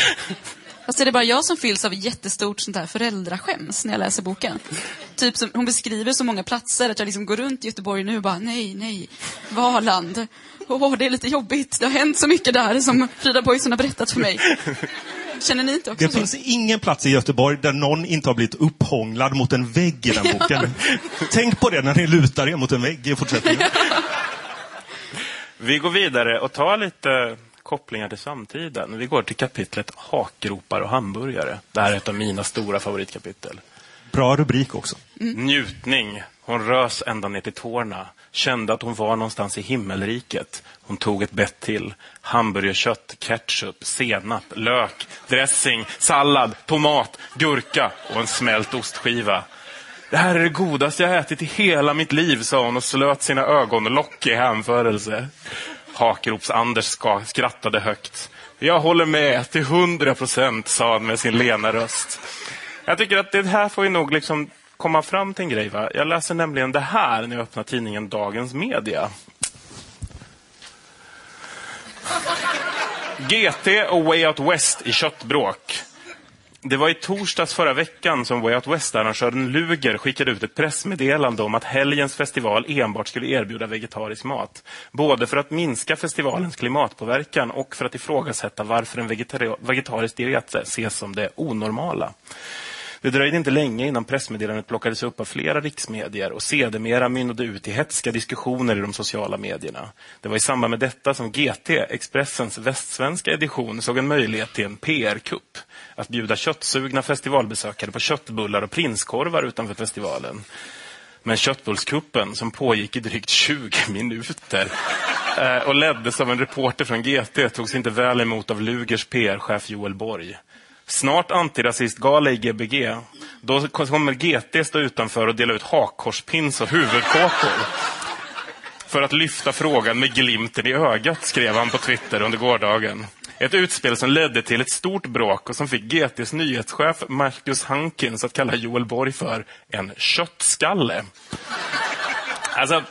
Fast är det bara jag som fylls av jättestort sånt här föräldraskäms när jag läser boken? Typ som, hon beskriver så många platser att jag liksom går runt i Göteborg nu och bara nej, nej, Valand. Åh, det är lite jobbigt. Det har hänt så mycket där som Frida Boisen har berättat för mig. Känner ni inte också Det så? finns ingen plats i Göteborg där någon inte har blivit upphånglad mot en vägg i den boken. Tänk på det när ni lutar er mot en vägg i fortsättningen. Vi går vidare och tar lite kopplingar till samtiden. Vi går till kapitlet Hakgropar och hamburgare. Det här är ett av mina stora favoritkapitel. Bra rubrik också. Njutning. Hon rös ända ner till tårna. Kände att hon var någonstans i himmelriket. Hon tog ett bett till. Hamburgerkött, ketchup, senap, lök, dressing, sallad, tomat, gurka och en smält ostskiva. Det här är det godaste jag ätit i hela mitt liv, sa hon och slöt sina ögonlock i hänförelse. Hakrops-Anders skrattade högt. Jag håller med till hundra procent, sa han med sin lena röst. Jag tycker att det här får vi nog liksom komma fram till en grej. Va? Jag läser nämligen det här när jag öppnar tidningen Dagens Media. GT och Way Out West i köttbråk. Det var i torsdags förra veckan som Way Out West-arrangören Luger skickade ut ett pressmeddelande om att helgens festival enbart skulle erbjuda vegetarisk mat. Både för att minska festivalens klimatpåverkan och för att ifrågasätta varför en vegetari- vegetarisk diet ses som det onormala. Det dröjde inte länge innan pressmeddelandet plockades upp av flera riksmedier och sedermera mynnade ut i hetska diskussioner i de sociala medierna. Det var i samband med detta som GT, Expressens västsvenska edition, såg en möjlighet till en PR-kupp. Att bjuda köttsugna festivalbesökare på köttbullar och prinskorvar utanför festivalen. Men köttbullskuppen, som pågick i drygt 20 minuter eh, och leddes av en reporter från GT, togs inte väl emot av Lugers PR-chef Joel Borg. Snart antirasistgala i Gbg. Då kommer GT stå utanför och dela ut hakkorspins och huvudkåpor. För att lyfta frågan med glimten i ögat, skrev han på Twitter under gårdagen. Ett utspel som ledde till ett stort bråk och som fick GTs nyhetschef Marcus Hankins att kalla Joel Borg för en köttskalle. Alltså,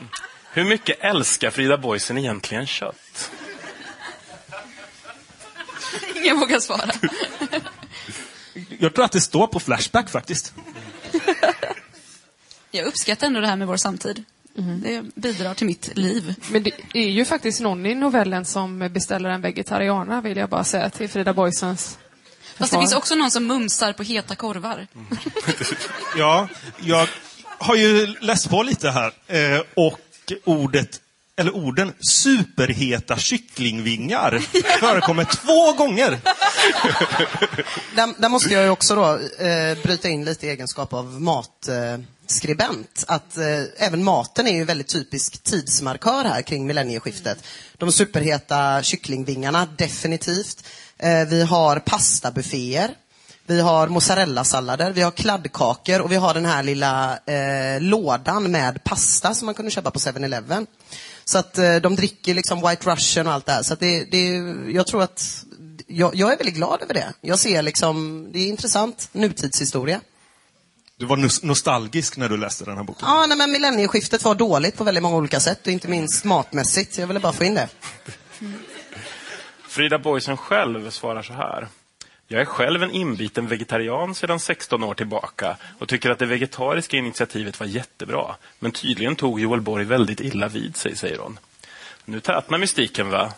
hur mycket älskar Frida Boisen egentligen kött? Ingen vågar svara. Jag tror att det står på Flashback faktiskt. Jag uppskattar ändå det här med vår samtid. Det bidrar till mitt liv. Men det är ju faktiskt någon i novellen som beställer en vegetariana, vill jag bara säga till Frida Boisens Fast det finns också någon som mumsar på heta korvar. Ja, jag har ju läst på lite här. Eh, och ordet, eller orden, superheta kycklingvingar förekommer två gånger. Där, där måste jag ju också då eh, bryta in lite i egenskap av matskribent. Eh, skribent. att eh, även maten är ju en väldigt typisk tidsmarkör här kring millennieskiftet. De superheta kycklingvingarna, definitivt. Eh, vi har pastabufféer. Vi har mozzarellasallader, vi har kladdkakor och vi har den här lilla eh, lådan med pasta som man kunde köpa på 7-Eleven. Så att eh, de dricker liksom White Russian och allt det här. Så att det, det, jag tror att, jag, jag är väldigt glad över det. Jag ser liksom, det är intressant nutidshistoria. Du var nos- nostalgisk när du läste den här boken. Ja, nej, men millennieskiftet var dåligt på väldigt många olika sätt och inte minst matmässigt. Jag ville bara få in det. Frida Boisen själv svarar så här. Jag är själv en inbiten vegetarian sedan 16 år tillbaka och tycker att det vegetariska initiativet var jättebra. Men tydligen tog Joel Borg väldigt illa vid sig, säger hon. Nu tätnar mystiken, va?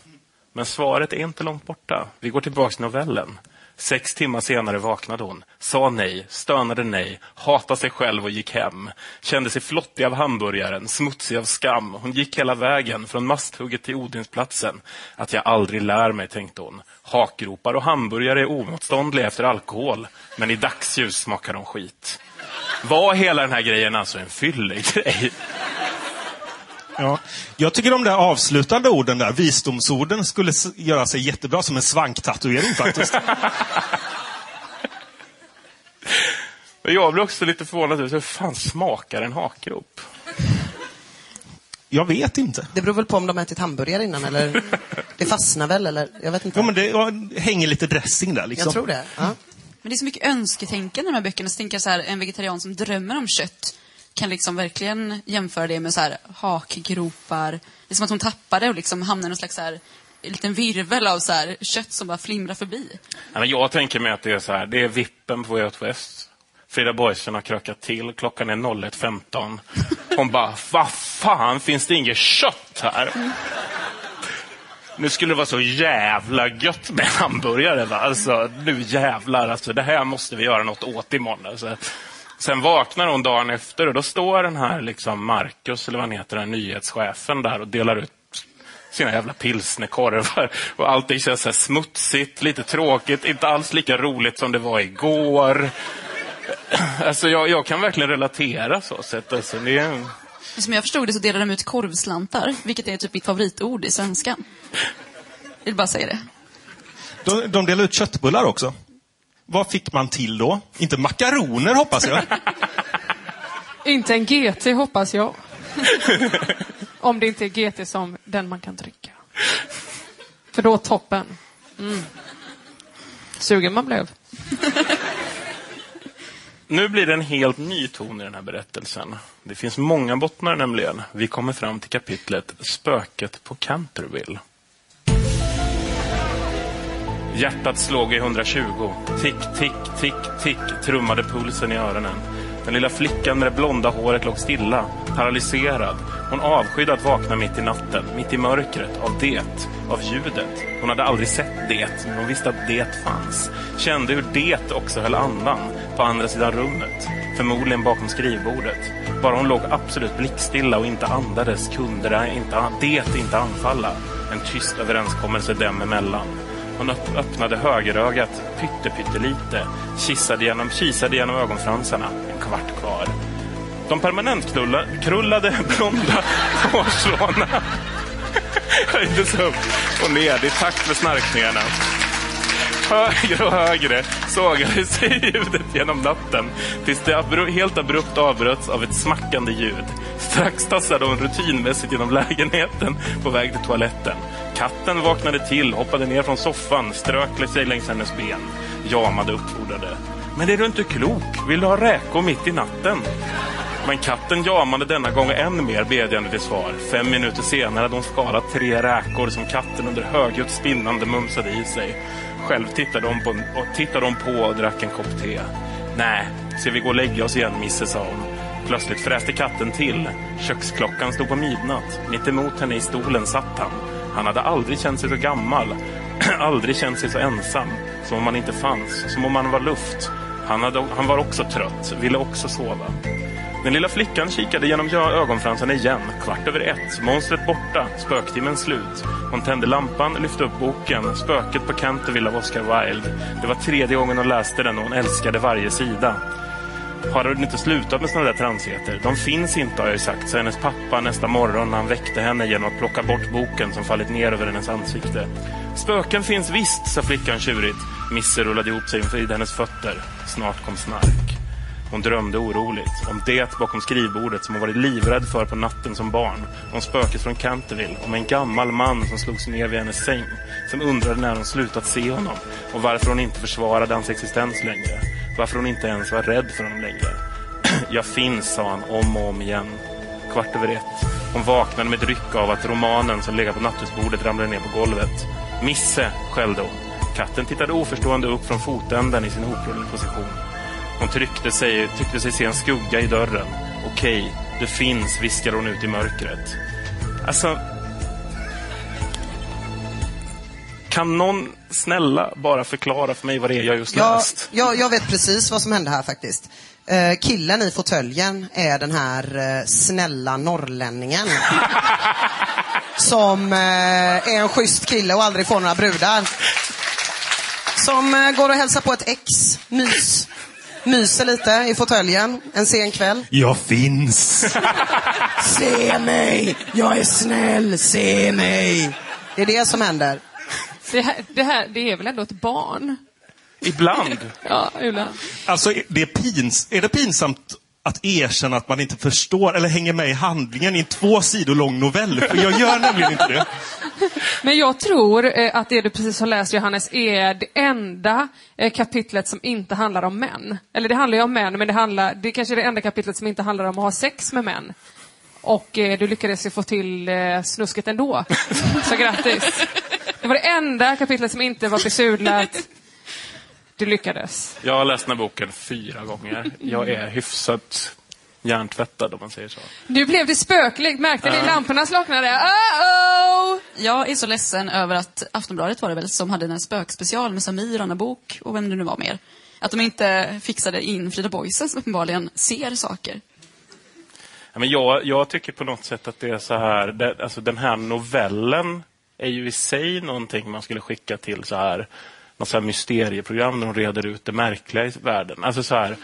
Men svaret är inte långt borta. Vi går tillbaka till novellen. Sex timmar senare vaknade hon, sa nej, stönade nej, hatade sig själv och gick hem. Kände sig flottig av hamburgaren, smutsig av skam. Hon gick hela vägen, från masthugget till Odinsplatsen. Att jag aldrig lär mig, tänkte hon. Hakgropar och hamburgare är omotståndliga efter alkohol, men i dagsljus smakar de skit. Var hela den här grejen alltså en fyllig grej? Ja. Jag tycker de där avslutande orden där, visdomsorden, skulle göra sig jättebra som en svanktatuering faktiskt. Men jag blir också lite förvånad över hur fan smakar en hakgrop? Jag vet inte. Det beror väl på om de har ätit hamburgare innan eller det fastnar väl eller jag vet inte. Jo, men det ja, hänger lite dressing där. Liksom. Jag tror det. Ja. Men det är så mycket önsketänkande i de här böckerna. Så tänker jag så här, en vegetarian som drömmer om kött kan liksom verkligen jämföra det med så här hakgropar. Det är som att hon tappar det och liksom hamnar i någon slags så här, en liten virvel av så här, kött som bara flimrar förbi. Ja, jag tänker mig att det är så här, det är vippen på Way Out West. Frida Boisen har krökat till, klockan är 01.15. Hon bara, vad fan, finns det inget kött här? Nu skulle det vara så jävla gött med hamburgare. Va? Alltså, nu jävlar, alltså, det här måste vi göra något åt imorgon. Alltså. Sen vaknar hon dagen efter och då står den här liksom Marcus, eller vad han heter, den nyhetschefen där och delar ut sina jävla pilsnerkorvar. Och allting känns så här smutsigt, lite tråkigt, inte alls lika roligt som det var igår. Alltså, jag, jag kan verkligen relatera så sett. Alltså, det är... Som jag förstod det så delar de ut korvslantar, vilket är typ mitt favoritord i svenskan. Jag vill bara säga det. De, de delar ut köttbullar också. Vad fick man till då? Inte makaroner hoppas jag. Inte en GT hoppas jag. Om det inte är GT som den man kan dricka. För då toppen. Mm. Sugen man blev. Nu blir det en helt ny ton i den här berättelsen. Det finns många bottnar nämligen. Vi kommer fram till kapitlet Spöket på Canterville. Hjärtat slog i 120. Tick, tick, tick, tick trummade pulsen i öronen. Den lilla flickan med det blonda håret låg stilla, paralyserad. Hon avskydde att vakna mitt i natten, mitt i mörkret, av det, av ljudet. Hon hade aldrig sett det, men hon visste att det fanns. Kände hur det också höll andan, på andra sidan rummet. Förmodligen bakom skrivbordet. Bara hon låg absolut blickstilla och inte andades kunde det inte, det inte anfalla. En tyst överenskommelse dem emellan. Hon öppnade högerögat pyttelite, kissade genom, kisade genom ögonfransarna. En kvart kvar. De permanentkrullade blonda hårstråna höjdes upp och ned i takt med snarkningarna. Högre och högre sågade sig ljudet genom natten tills det abru- helt abrupt avbröts av ett smackande ljud. Strax tassade hon rutinmässigt genom lägenheten på väg till toaletten. Katten vaknade till, hoppade ner från soffan, strök sig längs hennes ben. Jamade uppfordrade. Men är du inte klok? Vill du ha räkor mitt i natten? Men katten jamade denna gång än mer bedjande till svar. Fem minuter senare hade hon skalat tre räkor som katten under högljutt spinnande mumsade i sig. Själv tittade hon på, och tittade hon på och drack en kopp te. Nej, ska vi gå och lägga oss igen, Misse, sa hon. Plötsligt fräste katten till. Köksklockan stod på midnatt. Mitt emot henne i stolen satt han. Han hade aldrig känt sig så gammal. aldrig känt sig så ensam. Som om han inte fanns. Som om han var luft. Han, hade, han var också trött. Ville också sova. Den lilla flickan kikade genom ögonfransarna igen. Kvart över ett. Monstret borta. Spöktimmen slut. Hon tände lampan, lyfte upp boken. Spöket på Canterville av Oscar Wilde. Det var tredje gången hon läste den och hon älskade varje sida. Har hon inte slutat med såna där transigheter? De finns inte har jag ju sagt, sa hennes pappa nästa morgon när han väckte henne genom att plocka bort boken som fallit ner över hennes ansikte. Spöken finns visst, sa flickan tjurigt. Misse rullade ihop sig inför hennes fötter. Snart kom snark. Hon drömde oroligt om det bakom skrivbordet som hon varit livrädd för på natten som barn. Om spöket från Canterville, om en gammal man som slog sig ner vid hennes säng. Som undrade när hon slutat se honom och varför hon inte försvarade hans existens längre. Varför hon inte ens var rädd för honom längre. Jag finns, sa han om och om igen. Kvart över ett. Hon vaknade med ett ryck av att romanen som legat på nattduksbordet ramlade ner på golvet. Misse, skällde hon. Katten tittade oförstående upp från fotänden i sin hoprullade position. Hon tryckte sig, tyckte sig se en skugga i dörren. Okej, det finns, viskade hon ut i mörkret. Alltså... Kan någon snälla bara förklara för mig vad det är jag just Jag, läst? jag, jag vet precis vad som hände här faktiskt. Eh, killen i fåtöljen är den här eh, snälla norrlänningen. som eh, är en schysst kille och aldrig får några brudar. Som eh, går och hälsar på ett ex, mys. Myser lite i fåtöljen en sen kväll. Jag finns. Se mig! Jag är snäll, se mig! Det är det som händer. Det här, det här det är väl ändå ett barn? Ibland. Ja, ibland. Alltså, det är, pins, är det pinsamt att erkänna att man inte förstår eller hänger med i handlingen i en två sidor lång novell? För jag gör nämligen inte det. Men jag tror eh, att det du precis har läst Johannes är det enda eh, kapitlet som inte handlar om män. Eller det handlar ju om män, men det, handlar, det är kanske är det enda kapitlet som inte handlar om att ha sex med män. Och eh, du lyckades ju få till eh, snusket ändå. Så grattis. Det var det enda kapitlet som inte var besudlat. Du lyckades. Jag har läst den här boken fyra gånger. Jag är hyfsat hjärntvättad om man säger så. Nu blev det spökligt. Märkte ni lamporna slocknade? Uh-oh! Jag är så ledsen över att Aftonbladet var det väl som hade en spökspecial med Samir, Anna Bok och vem det nu var mer. Att de inte fixade in Frida Boisen som uppenbarligen ser saker. Ja, men jag, jag tycker på något sätt att det är så här, det, alltså den här novellen är ju i sig någonting man skulle skicka till så här, något så här mysterieprogram där de reder ut det märkliga i världen. Alltså så här,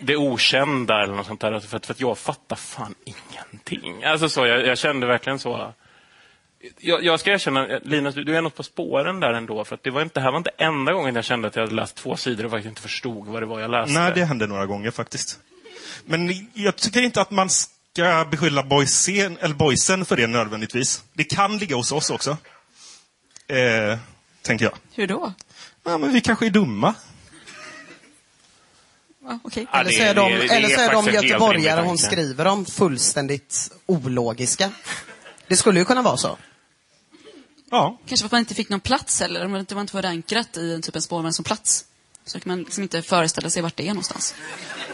det okända eller något sånt där. Alltså för att, för att jag fattar fan ingenting. Alltså så, jag, jag kände verkligen så. Jag, jag ska erkänna, Linus, du, du är något på spåren där ändå. För att det, var inte, det här var inte enda gången jag kände att jag hade läst två sidor och faktiskt inte förstod vad det var jag läste. Nej, det hände några gånger faktiskt. Men jag tycker inte att man ska beskylla boysen, eller boysen för det nödvändigtvis. Det kan ligga hos oss också. Eh, tänker jag. Hur då? Ja, men vi kanske är dumma. Ja, Okej. Ja, Eller så är de, det- eller så är de göteborgare hon skriver om fullständigt ologiska. Det skulle ju kunna vara så. Ja, Kanske för att man inte fick någon plats heller. Om det var inte förankrat i en typ en spårvagn som plats. Så kan man liksom inte föreställa sig vart det är någonstans.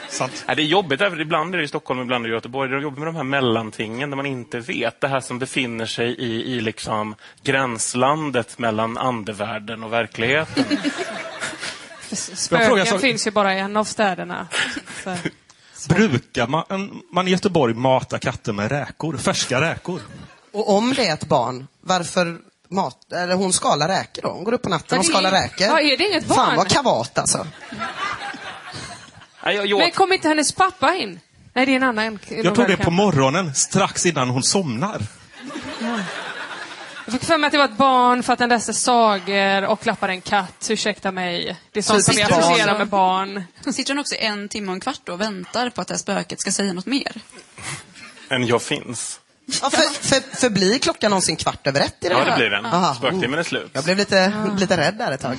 sant. Ja, det är jobbigt, därför ibland är det i Stockholm, ibland är det i Göteborg. Det är jobbigt med de här mellantingen där man inte vet. Det här som befinner sig i, i liksom gränslandet mellan andevärlden och verkligheten. Spöken så- finns ju bara i en av städerna. Så. Brukar man, man i Göteborg mata katter med räkor? Färska räkor? Och om det är ett barn, varför mat, eller hon skalar räkor då? Hon går upp på natten och Ja, det- skalar räkor. Ja, är det inget Fan barn? vad kavat alltså. Nej, jag, jag, Men kom inte hennes pappa in? Nej, det är en annan Jag tror det på morgonen, strax innan hon somnar. Jag fick för mig att det var ett barn för att den läste sagor och klappade en katt. Ursäkta mig. Det är sånt som barn. associerar med barn. Sitter hon också en timme och en kvart då och väntar på att det här spöket ska säga något mer? en jag finns. Ja, för, för, för blir klockan någonsin kvart över ett i det Ja, här? det blir den. Aha. Spöktimmen är slut. Jag blev lite, lite rädd där ett tag.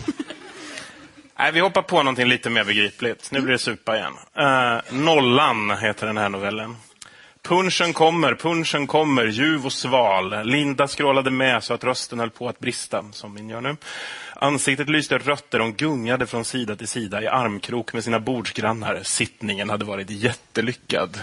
Nej, vi hoppar på någonting lite mer begripligt. Nu blir det supa igen. Eh, Nollan heter den här novellen. Punchen kommer, punchen kommer, ljuv och sval. Linda skrålade med så att rösten höll på att brista, som min gör nu. Ansiktet lyste rött och de gungade från sida till sida i armkrok med sina bordsgrannar. Sittningen hade varit jättelyckad.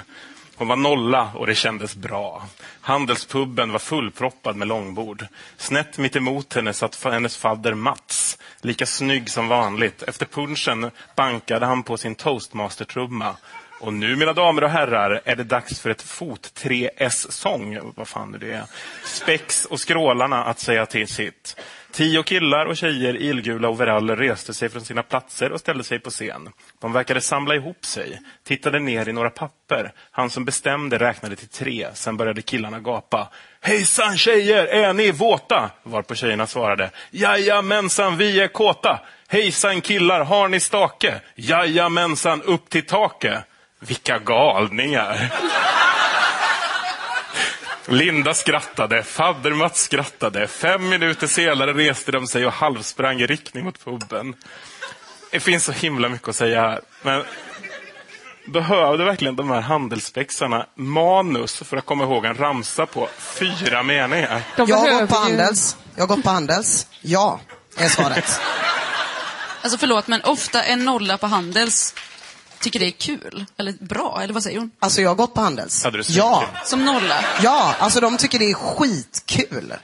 Hon var nolla och det kändes bra. Handelspubben var fullproppad med långbord. Snett mitt emot henne satt hennes fadder Mats, lika snygg som vanligt. Efter punchen bankade han på sin toastmastertrumma. Och nu, mina damer och herrar, är det dags för ett fot-3S-sång. Vad fan är det? Spex och skrålarna att säga till sitt. Tio killar och tjejer i illgula overaller reste sig från sina platser och ställde sig på scen. De verkade samla ihop sig, tittade ner i några papper. Han som bestämde räknade till tre, sen började killarna gapa. Hejsan tjejer, är ni våta? Varpå tjejerna svarade. Jajamensan, vi är kåta. Hejsan killar, har ni stake? Jajamensan, upp till taket. Vilka galningar! Linda skrattade, fadder-Mats skrattade. Fem minuter senare reste de sig och halvsprang i riktning mot puben. Det finns så himla mycket att säga här. Men behövde verkligen de här handelsspexarna manus för att komma ihåg en ramsa på fyra meningar? Jag har gått på Handels. Jag har gått på Handels. Ja, är svaret. Alltså förlåt, men ofta en nolla på Handels tycker det är kul. Eller bra, eller vad säger hon? Alltså jag har gått på Handels. Hade du Ja? Som nolla. ja, alltså de tycker det är skitkul.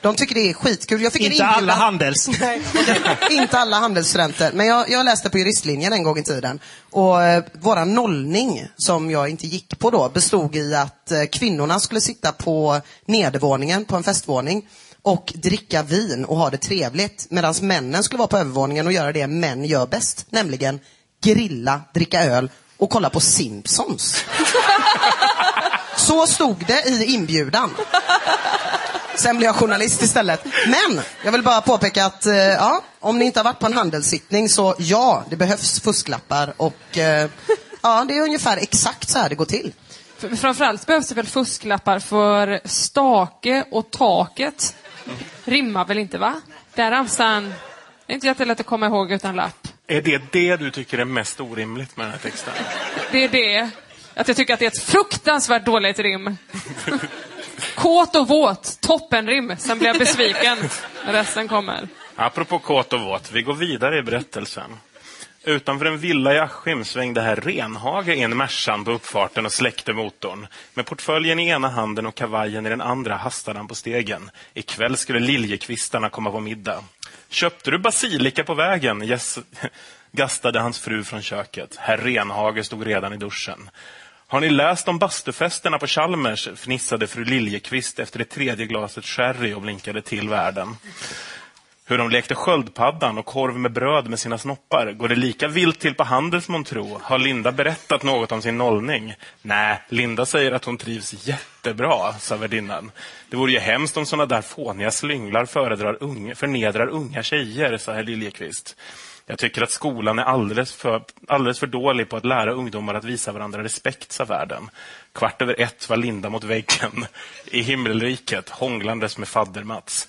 De tycker det är skitkul. Jag fick Inte alla inbjudan- Handels. Nej, okej. inte alla handelsstudenter. Men jag, jag läste på juristlinjen en gång i tiden. Och eh, våra nollning, som jag inte gick på då, bestod i att eh, kvinnorna skulle sitta på nedervåningen, på en festvåning, och dricka vin och ha det trevligt. Medan männen skulle vara på övervåningen och göra det män gör bäst. Nämligen grilla, dricka öl och kolla på Simpsons. Så stod det i inbjudan. Sen blev jag journalist istället. Men, jag vill bara påpeka att eh, ja, om ni inte har varit på en handelssittning så ja, det behövs fusklappar och eh, ja, det är ungefär exakt så här det går till. Framförallt behövs det väl fusklappar för stake och taket. Rimmar väl inte, va? Där ramsan... Det är inte jättelätt att komma ihåg utan lapp. Är det det du tycker är mest orimligt med den här texten? Det är det. Att jag tycker att det är ett fruktansvärt dåligt rim. Kåt och våt, toppenrim. Sen blir jag besviken när resten kommer. Apropå kåt och våt, vi går vidare i berättelsen. Utanför en villa i Askim svängde herr Renhage in Mercan på uppfarten och släckte motorn. Med portföljen i ena handen och kavajen i den andra hastade han på stegen. Ikväll skulle liljekvistarna komma på middag. Köpte du basilika på vägen? Yes, gastade hans fru från köket. Herr Renhage stod redan i duschen. Har ni läst om bastufesterna på Chalmers? fnissade fru Liljekvist efter det tredje glaset sherry och blinkade till världen. Hur de lekte sköldpaddan och korv med bröd med sina snoppar. Går det lika vilt till på Handels månntro? Har Linda berättat något om sin nollning? Nej, Linda säger att hon trivs jättebra, sa värdinnan. Det vore ju hemskt om såna där fåniga slynglar föredrar unga, förnedrar unga tjejer, sa herr Liljekvist. Jag tycker att skolan är alldeles för, alldeles för dålig på att lära ungdomar att visa varandra respekt, sa världen. Kvart över ett var Linda mot väggen i himmelriket, hånglandes med fadder-Mats.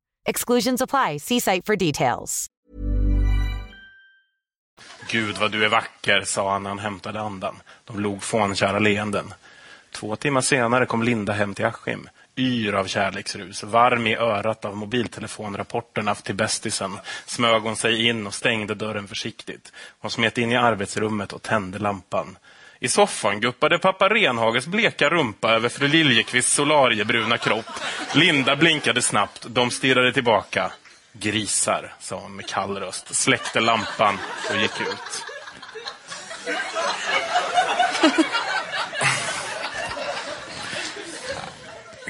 Exclusions apply. See site for details. Gud vad du är vacker, sa han när han hämtade andan. De log fånkära leenden. Två timmar senare kom Linda hem till Askim. Yr av kärleksrus, varm i örat av mobiltelefonrapporterna till bästisen, smög hon sig in och stängde dörren försiktigt. Hon smet in i arbetsrummet och tände lampan. I soffan guppade pappa Renhages bleka rumpa över fru Liljekvists solariebruna kropp. Linda blinkade snabbt. De stirrade tillbaka. Grisar, sa hon med kall röst, släckte lampan och gick ut.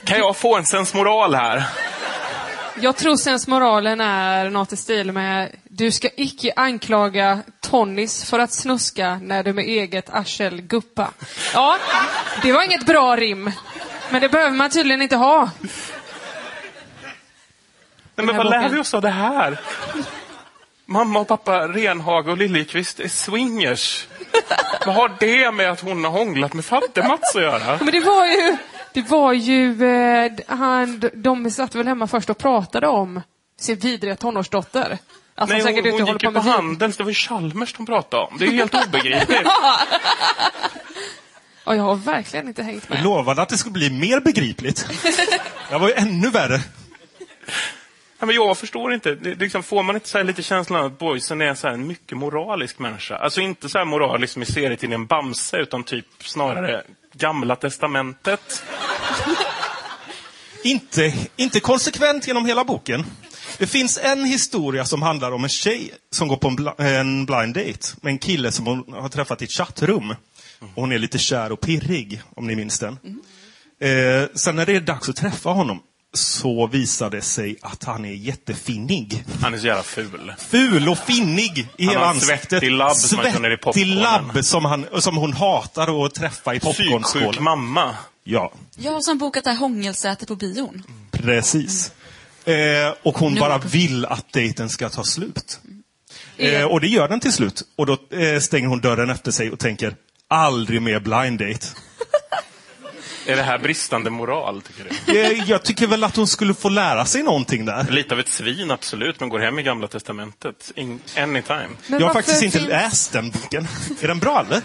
Kan jag få en sensmoral här? Jag tror sensmoralen är något i stil med Du ska icke anklaga Tonnis för att snuska när du med eget arsel guppa. Ja, det var inget bra rim. Men det behöver man tydligen inte ha. Nej, men vad lär vi oss av det här? Mamma och pappa Renhage och Liljekvist är swingers. Vad har det med att hon har hånglat med fadder-Mats att göra? Men det var ju, det var ju, eh, han, de satt väl hemma först och pratade om sin vidriga tonårsdotter. Att Nej, hon hon, hon gick ju på på med Handels. Det var ju Chalmers de pratade om. Det är helt obegripligt. Ja, jag har verkligen inte hängt Jag med. lovade att det skulle bli mer begripligt. Det var ju ännu värre. Ja, men jag förstår inte. Det, liksom, får man inte så här lite känslan av att boysen är så här en mycket moralisk människa? Alltså inte så här moralisk som i serietidningen Bamse, utan typ snarare Gamla Testamentet. Inte, inte konsekvent genom hela boken. Det finns en historia som handlar om en tjej som går på en, bla, en blind date med en kille som hon har träffat i ett chattrum. Och hon är lite kär och pirrig, om ni minns den. Eh, sen när det är dags att träffa honom så visar det sig att han är jättefinnig. Han är så jävla ful. Ful och finnig i Han hela ansiktet. svettig labb som man känner i popcornen. labb som, han, som hon hatar att träffa i Psyksjuk popcornskålen. mamma. Ja, Jag som bokat det här hångelsätet på bion. precis. Eh, och hon Nu bara vill att dejten ska ta slut. Eh, och det gör den till slut. Och då eh, stänger hon dörren efter sig och tänker, aldrig mer blind date. Är det här bristande moral, tycker du? Eh, jag tycker väl att hon skulle få lära sig någonting där. Lite av ett svin, absolut, men går hem i Gamla Testamentet. In, anytime. Men jag har faktiskt inte finns- läst den boken. Är den bra eller?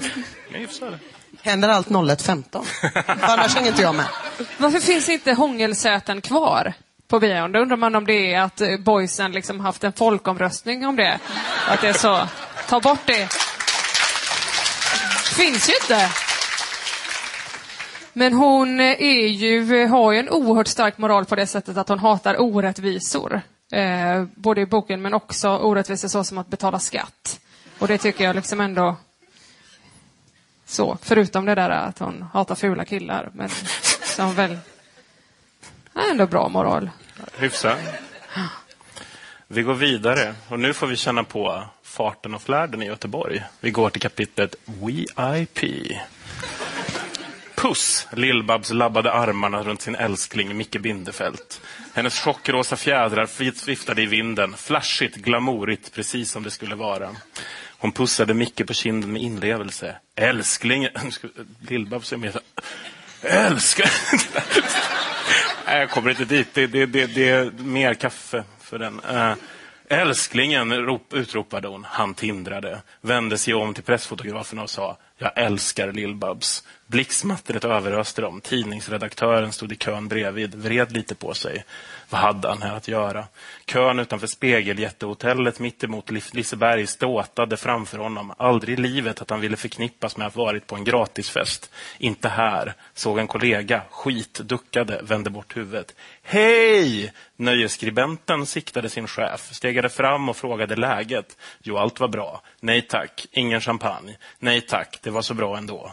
Nej, jag. Händer allt 01.15? För annars hänger inte jag med. Varför finns inte hångelsäten kvar på bion? Då undrar man om det är att eh, boysen liksom haft en folkomröstning om det. Att det är så, ta bort det. Finns ju inte. Men hon eh, är ju, eh, har ju en oerhört stark moral på det sättet att hon hatar orättvisor. Eh, både i boken men också orättvisor så som att betala skatt. Och det tycker jag liksom ändå så, förutom det där att hon hatar fula killar. Men som väl är ändå bra moral. Hyfsat. Vi går vidare och nu får vi känna på farten och flärden i Göteborg. Vi går till kapitlet VIP. Puss! Lill-Babs labbade armarna runt sin älskling Micke Bindefält. Hennes chockrosa fjädrar viftade i vinden. Flashigt, glamourigt, precis som det skulle vara. Hon pussade Micke på kinden med inlevelse. Älskling... Lill-Babs är mer så... Älskling... Nej, jag kommer inte dit. Det, det, det, det är mer kaffe för den. Eh, älsklingen, rop, utropade hon. Han tindrade, vände sig om till pressfotograferna och sa Jag älskar Lill-Babs. Blixtsmattret överöste dem. Tidningsredaktören stod i kön bredvid, vred lite på sig. Vad hade han här att göra? Kön utanför Spegeljättehotellet mittemot Liseberg ståtade framför honom. Aldrig i livet att han ville förknippas med att varit på en gratisfest. Inte här. Såg en kollega. Skit. Duckade. Vände bort huvudet. Hej! Nöjesskribenten siktade sin chef, stegade fram och frågade läget. Jo, allt var bra. Nej tack, ingen champagne. Nej tack, det var så bra ändå.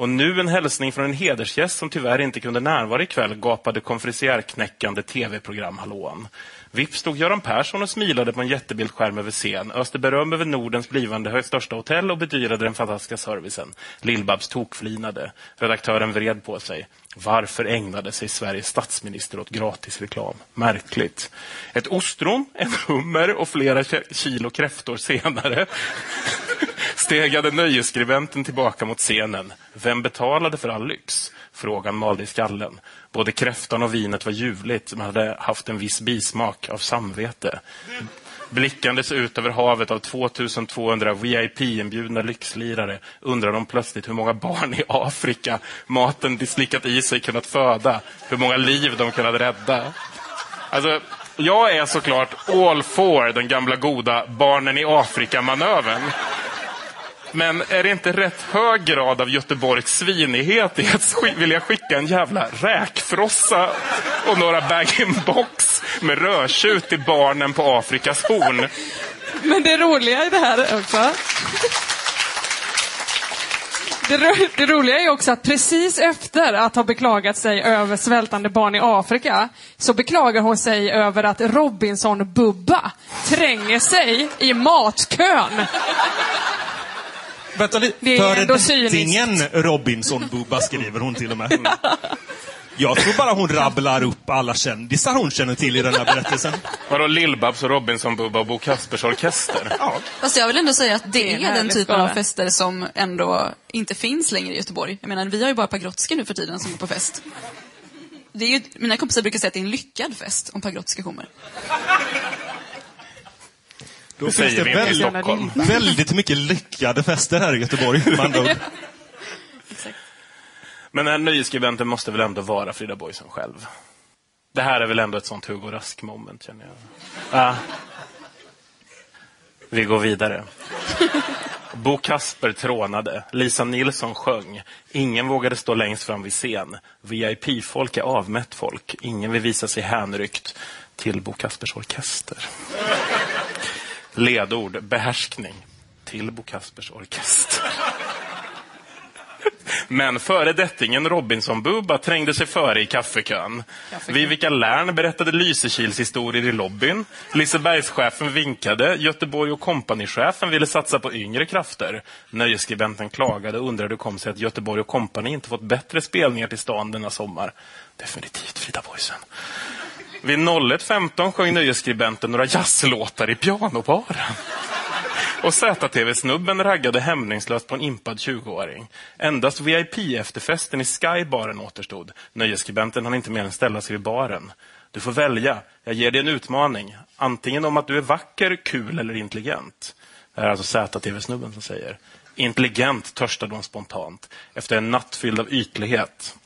Och nu en hälsning från en hedersgäst som tyvärr inte kunde närvara ikväll, gapade konferenciärknäckande tv-program hallån. Vips stod Göran Persson och smilade på en jättebildskärm över scen, öste beröm över Nordens blivande största hotell och bedyrade den fantastiska servicen. Lill-Babs tokflinade. Redaktören vred på sig. Varför ägnade sig Sveriges statsminister åt gratisreklam? Märkligt. Ett ostron, en hummer och flera kilo kräftor senare stegade nöjesskribenten tillbaka mot scenen. Vem betalade för all lyx? Frågan malde i skallen. Både kräftan och vinet var ljuvligt, men hade haft en viss bismak av samvete. Blickandes ut över havet av 2200 VIP-inbjudna lyxlirare undrar de plötsligt hur många barn i Afrika maten de slickat i sig kunnat föda. Hur många liv de kunnat rädda. Alltså, jag är såklart all for den gamla goda barnen i Afrika-manövern. Men är det inte rätt hög grad av Göteborgs svinighet i att vilja skicka en jävla räkfrossa och några bag-in-box med rödtjut till barnen på Afrikas horn? Men det roliga i det här också det, ro det, roliga är också att precis efter att ha beklagat sig över svältande barn i Afrika så beklagar hon sig över att Robinson-Bubba tränger sig i matkön. Vänta lite. Föredetingen Robinson-Bubba skriver hon till och med. Jag tror bara hon rabblar upp alla kändisar hon känner till i den här berättelsen. Vadå Lill-Babs och Robinson-Bubba och Bo Kaspers Orkester? Ja. Fast jag vill ändå säga att det, det är, den typen av fester som ändå inte finns längre i Göteborg. Jag menar, vi har ju bara Pagrotsky nu för tiden som är på fest. Det är ju, mina kompisar brukar säga att det är en lyckad fest om Pagrotsky kommer. Då det finns det väldigt, väldigt mycket lyckade fester här i Göteborg. Men den här nöjesskribenten måste väl ändå vara Frida Boisen själv? Det här är väl ändå ett sånt Hugo Rask-moment, känner jag. Ah. Vi går vidare. Bo Kasper trånade. Lisa Nilsson sjöng. Ingen vågade stå längst fram vid scen. VIP-folk är avmätt folk. Ingen vill visa sig hänryckt till Bo Kaspers orkester. Ledord behärskning till Bo Kaspers orkester. Men föredettingen Robinson-Bubba trängde sig före i kaffekön. kaffekön. Vivica Lärn berättade Lysekils historier i lobbyn. Lisebergschefen vinkade. Göteborg och kompanichefen ville satsa på yngre krafter. Nöjesskribenten klagade och undrade hur kom sig att Göteborg och kompani inte fått bättre spelningar till stan denna sommar. Definitivt Frida Boisen. Vid 01.15 sjöng nöjesskribenten några jazzlåtar i pianobaren. Och ZTV-snubben raggade hämningslöst på en impad 20-åring. Endast VIP-efterfesten i Skybaren återstod. Nöjesskribenten hann inte mer än ställa sig vid baren. Du får välja. Jag ger dig en utmaning. Antingen om att du är vacker, kul eller intelligent. Det här är alltså ZTV-snubben som säger. Intelligent törstade hon spontant efter en natt fylld av ytlighet.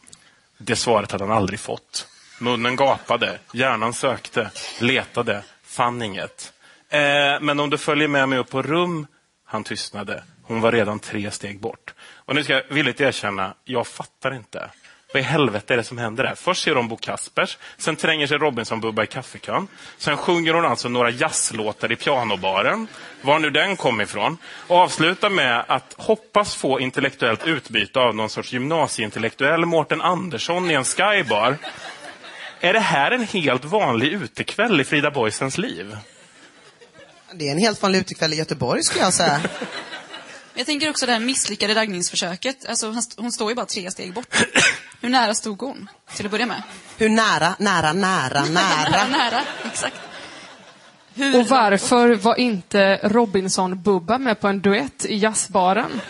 Det svaret hade han aldrig fått. Munnen gapade, hjärnan sökte, letade, fann inget. Eh, men om du följer med mig upp på rum, han tystnade. Hon var redan tre steg bort. Och nu ska jag villigt erkänna, jag fattar inte. Vad i helvete är det som händer där? Först ser de Bo Kaspers, sen tränger sig Robinson-Bubba i kaffekön. Sen sjunger hon alltså några jazzlåtar i pianobaren, var nu den kom ifrån. Och avslutar med att hoppas få intellektuellt utbyte av någon sorts gymnasieintellektuell Mårten Andersson i en skybar. Är det här en helt vanlig utekväll i Frida Boysens liv? Det är en helt vanlig utekväll i Göteborg skulle jag säga. Jag tänker också det här misslyckade raggningsförsöket. Alltså, hon står ju bara tre steg bort. Hur nära stod hon, till att börja med? Hur nära, nära, nära, nära? nära, exakt. Hur och varför var inte Robinson-Bubba med på en duett i jazzbaren?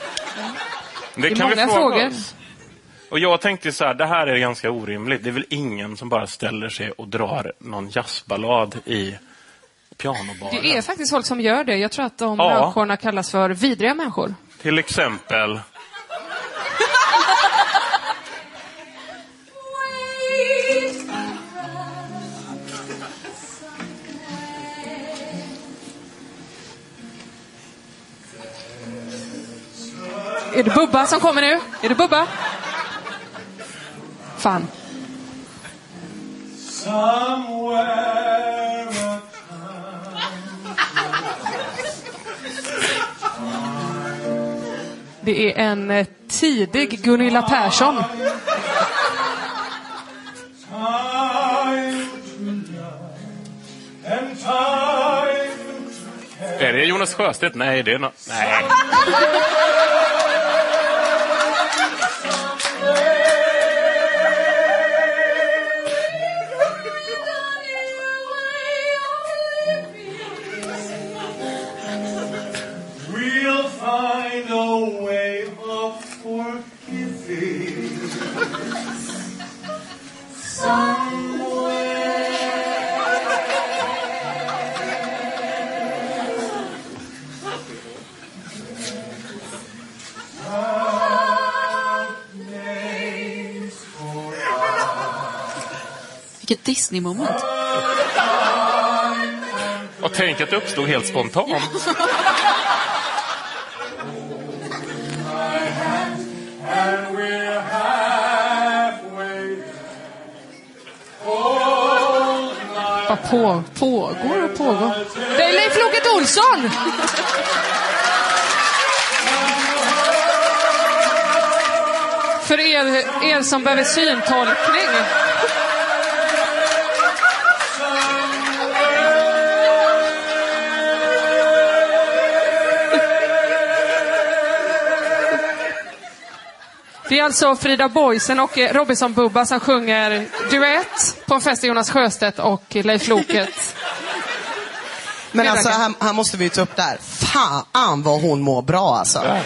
Det, det kan många vi fråga oss. Och jag tänkte så här, det här är ganska orimligt. Det är väl ingen som bara ställer sig och drar någon jazzballad i pianobaren. Det är faktiskt folk som gör det. Jag tror att de ja. människorna kallas för vidriga människor. Till exempel Är det Bubba som kommer nu? Är det Bubba? Fan. Det är en eh, tidig Gunilla Persson. Är det Jonas Sjöstedt? Nej, det är no Nej. Vilket Disney-moment. Och tänk att det uppstod helt spontant. på, pågår och pågår. Det är Leif Loket Olsson! För er, er som behöver syntolkning. Det är alltså Frida Boisen och eh, Robinson-Bubba som sjunger duett på en fest med Jonas Sjöstedt och Leif Loket. Men alltså, här, här måste vi ta upp det här. Fan vad hon mår bra alltså.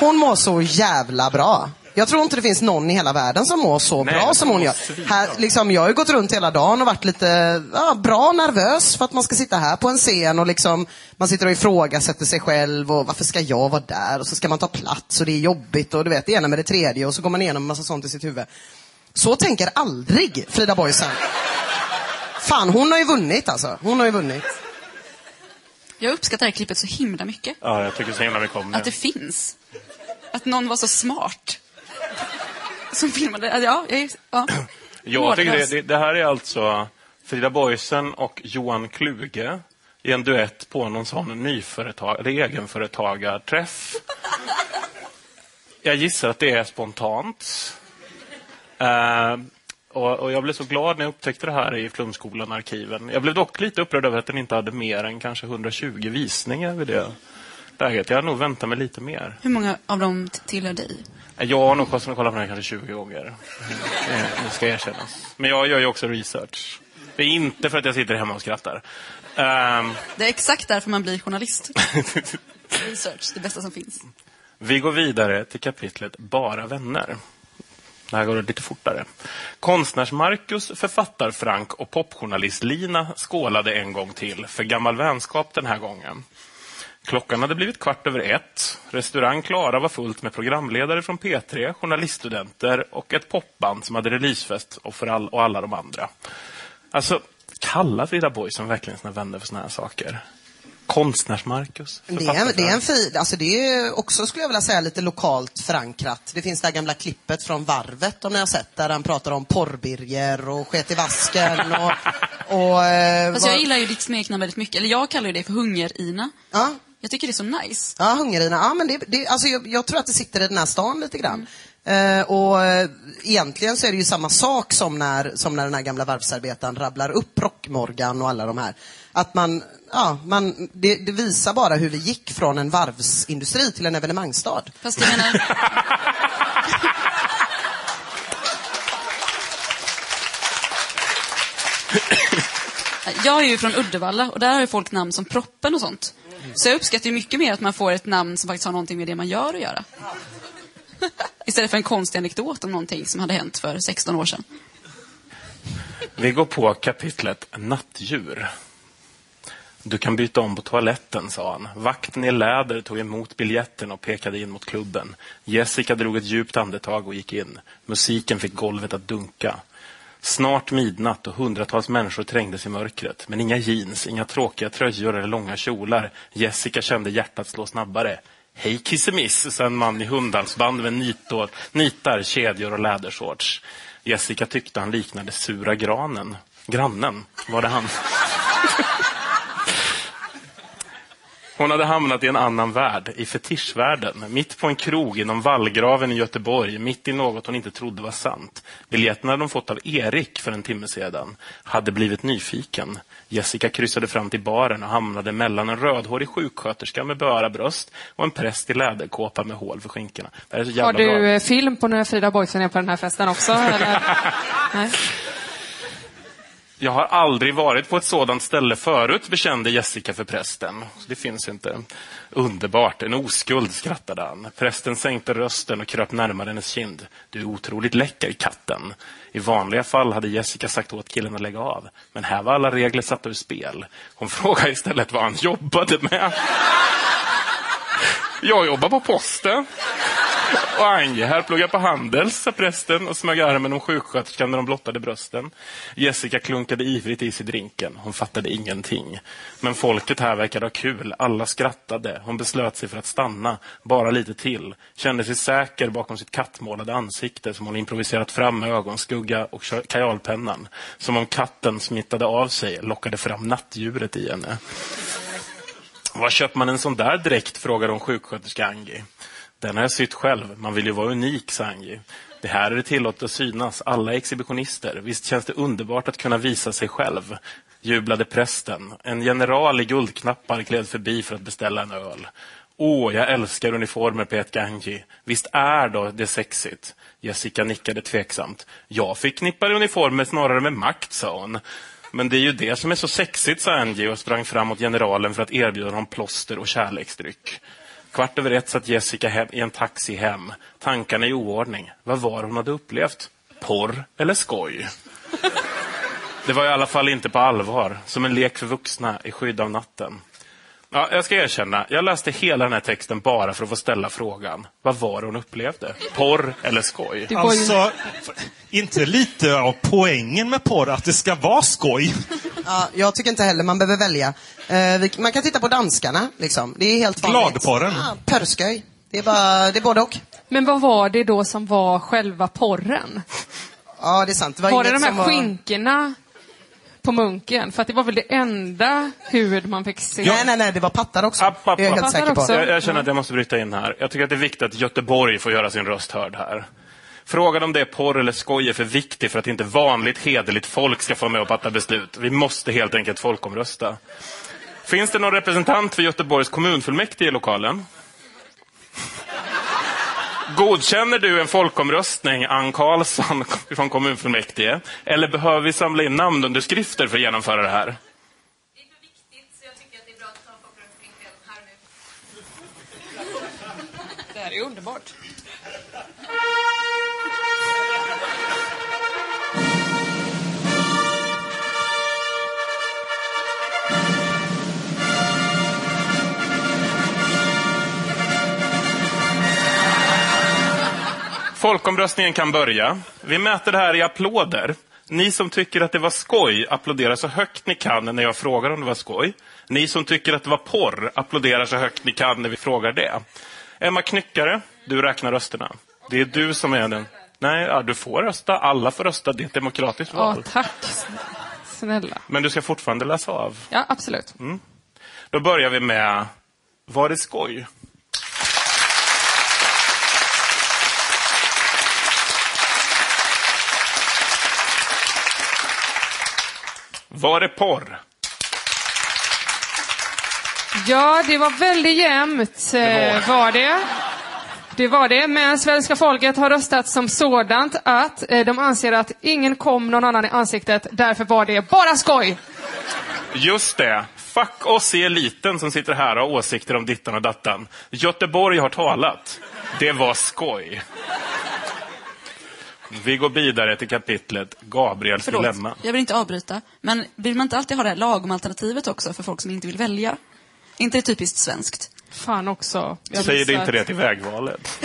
Hon mår så jävla bra. Jag tror inte det finns någon i hela världen som mår så Nej, bra som hon gör. Här, liksom, jag har ju gått runt hela dagen och varit lite ja, bra nervös för att man ska sitta här på en scen och liksom, man sitter och ifrågasätter sig själv och varför ska jag vara där? Och så ska man ta plats och det är jobbigt och du vet, det ena med det tredje och så går man igenom en massa sånt i sitt huvud. Så tänker aldrig Frida Boisen. Fan, hon har ju vunnit alltså. Hon har ju vunnit. Jag uppskattar det här klippet så himla mycket. Ja, jag tycker så himla mycket om det. Att det finns. Att någon var så smart. Som filmade. Ja, jag ja. Jag tycker det, det, det här är alltså Frida Boisen och Johan Kluge i en duett på någon sån nyföretag, eller egenföretagarträff. Jag gissar att det är spontant. Eh, och, och jag blev så glad när jag upptäckte det här i Flumskolan-arkiven. Jag blev dock lite upprörd över att den inte hade mer än kanske 120 visningar vid det läget. Jag hade nog väntat mig lite mer. Hur många av dem tillhör dig? Jag har nog kostat kollat på den här kanske 20 gånger. Eh, Det ska erkännas. Men jag gör ju också research. Det är inte för att jag sitter hemma och skrattar. Ehm, Det är exakt därför man blir journalist. Research, det bästa som finns. vi går vidare till kapitlet Bara vänner. Det här går lite fortare. Konstnärs-Marcus, författar-Frank och popjournalist-Lina skålade en gång till för gammal vänskap den här gången. Klockan hade blivit kvart över ett. Restaurang Klara var fullt med programledare från P3, journaliststudenter och ett popband som hade releasefest och, för all, och alla de andra. Alltså, kallar Frida Boisen verkligen sina vänner för såna här saker? Konstnärs-Marcus? Det är, en- det är en fin, alltså det är också skulle jag vilja säga lite lokalt förankrat. Det finns det här gamla klippet från Varvet om ni har sett, där han pratar om porrbirger och sket i vasken och... och eh, Fast vad- jag gillar ju ditt smeknamn väldigt mycket. Eller jag kallar ju dig för Hunger-Ina. Ja. Jag tycker det är så nice. Ja, Hungerina. Ja, men det, det, alltså jag, jag tror att det sitter i den här stan lite grann. Eh, och eh, egentligen så är det ju samma sak som när, som när den här gamla varvsarbetaren rabblar upp Rockmorgan och alla de här. Att man, ja, man, det, det visar bara hur vi gick från en varvsindustri till en evenemangsstad. Fast jag menar... Jag är ju från Uddevalla och där har ju folk namn som Proppen och sånt. Så jag uppskattar ju mycket mer att man får ett namn som faktiskt har någonting med det man gör att göra. Istället för en konstig anekdot om någonting som hade hänt för 16 år sedan. Vi går på kapitlet Nattdjur. Du kan byta om på toaletten, sa han. Vakten i läder tog emot biljetten och pekade in mot klubben. Jessica drog ett djupt andetag och gick in. Musiken fick golvet att dunka. Snart midnatt och hundratals människor trängdes i mörkret. Men inga jeans, inga tråkiga tröjor eller långa kjolar. Jessica kände hjärtat slå snabbare. Hej kissemiss, sa en man i hundhalsband med nitor, nitar, kedjor och lädershorts. Jessica tyckte han liknade sura granen. Grannen, var det han? Hon hade hamnat i en annan värld, i fetischvärlden. Mitt på en krog inom vallgraven i Göteborg, mitt i något hon inte trodde var sant. Biljetterna hade hon fått av Erik för en timme sedan. Hade blivit nyfiken. Jessica kryssade fram till baren och hamnade mellan en rödhårig sjuksköterska med böra bröst och en präst i läderkåpa med hål för skinkorna. Har du bra. eh, film på när Frida Boisen är på den här festen också? Nej. Jag har aldrig varit på ett sådant ställe förut, bekände Jessica för prästen. Det finns inte. Underbart, en oskuld, skrattade han. Prästen sänkte rösten och kröp närmare hennes kind. Du är otroligt läcker, katten. I vanliga fall hade Jessica sagt åt killen att lägga av. Men här var alla regler satta ur spel. Hon frågade istället vad han jobbade med. Jag jobbar på posten. Och Ange här pluggar på Handels, sa prästen och smög armen om sjuksköterskan när de blottade brösten. Jessica klunkade ivrigt i sig drinken. Hon fattade ingenting. Men folket här verkade ha kul. Alla skrattade. Hon beslöt sig för att stanna. Bara lite till. Kände sig säker bakom sitt kattmålade ansikte som hon improviserat fram med ögonskugga och kajalpennan. Som om katten smittade av sig, lockade fram nattdjuret i henne. Var köper man en sån där dräkt? frågade hon sjuksköterska Angie. Den har jag sytt själv. Man vill ju vara unik, sa Angie. Det här är det tillåtet att synas. Alla är exhibitionister. Visst känns det underbart att kunna visa sig själv? Jublade prästen. En general i guldknappar gled förbi för att beställa en öl. Åh, jag älskar uniformer, pet Angie. Visst är då det sexigt? Jessica nickade tveksamt. Jag förknippar uniformer snarare med makt, sa hon. Men det är ju det som är så sexigt, sa Angie och sprang fram mot generalen för att erbjuda honom plåster och kärleksdryck. Kvart över ett satt Jessica hem, i en taxi hem. Tankarna i oordning. Vad var hon hade upplevt? Porr eller skoj? Det var i alla fall inte på allvar. Som en lek för vuxna i skydd av natten. Ja, jag ska erkänna, jag läste hela den här texten bara för att få ställa frågan. Vad var det hon upplevde? Porr eller skoj? Alltså, inte lite av poängen med porr att det ska vara skoj. Ja, jag tycker inte heller man behöver välja. Eh, vi, man kan titta på danskarna, liksom. Det är helt vanligt. Gladporren. Ja, pörsköj. Det är, bara, det är både och. Men vad var det då som var själva porren? Ja, det är sant. Det var, Var det de här var... skinkorna på munken? För att det var väl det enda hud man fick se? Nej, nej, nej, det var pattar också. App, app, är jag app. helt säker på. Jag, jag känner att jag måste bryta in här. Jag tycker att det är viktigt att Göteborg får göra sin röst hörd här. Frågan om det är porr eller skoj är för viktig för att inte vanligt hederligt folk ska få med och fatta beslut. Vi måste helt enkelt folkomrösta. Finns det någon representant för Göteborgs kommunfullmäktige i lokalen? Godkänner du en folkomröstning, Ann Karlsson från kommunfullmäktige? Eller behöver vi samla in namnunderskrifter för att genomföra det här? Det här är underbart. Folkomröstningen kan börja. Vi mäter det här i applåder. Ni som tycker att det var skoj applåderar så högt ni kan när jag frågar om det var skoj. Ni som tycker att det var porr applåderar så högt ni kan när vi frågar det. Emma Knyckare, du räknar rösterna. Det är du som är den. Nej, ja, du får rösta. Alla får rösta. Det är ett demokratiskt val. tack. Snälla. Men du ska fortfarande läsa av. Ja, absolut. Då börjar vi med, var det skoj? Var det porr? Ja, det var väldigt jämnt eh, var det. Det var det, men svenska folket har röstat som sådant att eh, de anser att ingen kom någon annan i ansiktet, därför var det bara skoj. Just det. Fuck oss i eliten som sitter här och har åsikter om dittan och dattan. Göteborg har talat. Det var skoj. Vi går vidare till kapitlet Gabriels Förlåt, dilemma. jag vill inte avbryta. Men vill man inte alltid ha det här lagom alternativet också för folk som inte vill välja? inte det typiskt svenskt? Fan också. Jag Säger det inte det till vägvalet?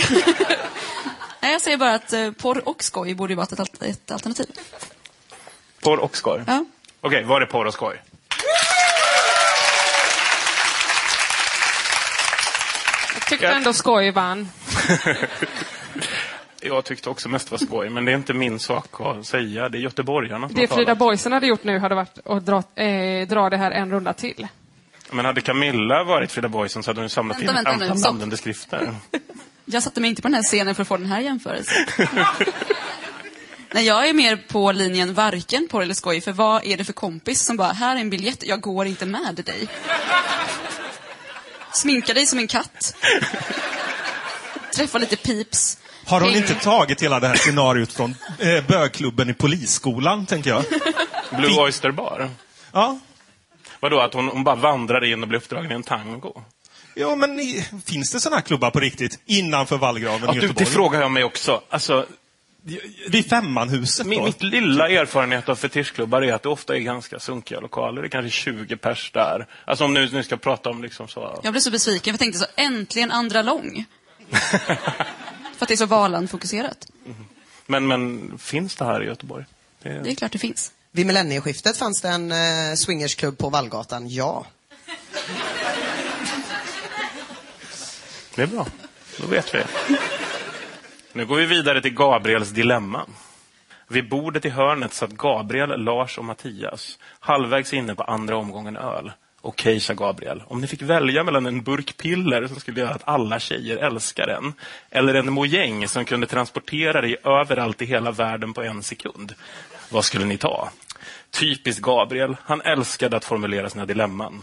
Nej, jag säger bara att eh, porr och skoj borde ju vara ett, al- ett alternativ. Porr och skoj? Ja. Okej, var det porr och skoj? Jag tycker tyckte ändå skoj vann. Jag tyckte också mest var skoj, men det är inte min sak att säga. Det är göteborgarna som Det har Frida. Boysen hade gjort nu hade varit att dra, eh, dra det här en runda till. Men hade Camilla varit Frida Boysen så hade hon samlat Vänta, in ett nu, antal stopp. namnunderskrifter. Jag satte mig inte på den här scenen för att få den här jämförelsen. Nej, jag är mer på linjen varken porr eller skoj, för vad är det för kompis som bara, här är en biljett, jag går inte med dig. Sminka dig som en katt. Träffa lite pips. Har hon inte tagit hela det här scenariot från eh, bögklubben i polisskolan, tänker jag? Blue Oyster Bar. Ja. Vadå, att hon, hon bara vandrar in och blir uppdragen i en tango? Ja, men i, finns det sådana här klubbar på riktigt? Innanför vallgraven Ja, i du, Göteborg? det frågar jag mig också. Alltså, Vid Femmanhuset min, då? mitt lilla erfarenhet av fetischklubbar är att det ofta är ganska sunkiga lokaler. Det är kanske 20 pers där. Alltså om nu, nu ska prata om liksom så... Jag blev så besviken, för jag tänkte så, äntligen andra lång. för att det är så Valand-fokuserat. Men, men finns det här i Göteborg? Det, Det är klart det finns. Vid millennieskiftet fanns det en eh, swingersklubb på Vallgatan, ja. det är bra. Då vet vi. Nu går vi vidare till Gabriels dilemma. Vid bordet i hörnet satt Gabriel, Lars och Mattias. Halvvägs inne på andra omgången öl. Okej, sa Gabriel. Om ni fick välja mellan en burk piller som skulle göra att alla tjejer älskar en, eller en mojäng som kunde transportera dig överallt i hela världen på en sekund. Vad skulle ni ta? Typiskt Gabriel. Han älskade att formulera sina dilemman.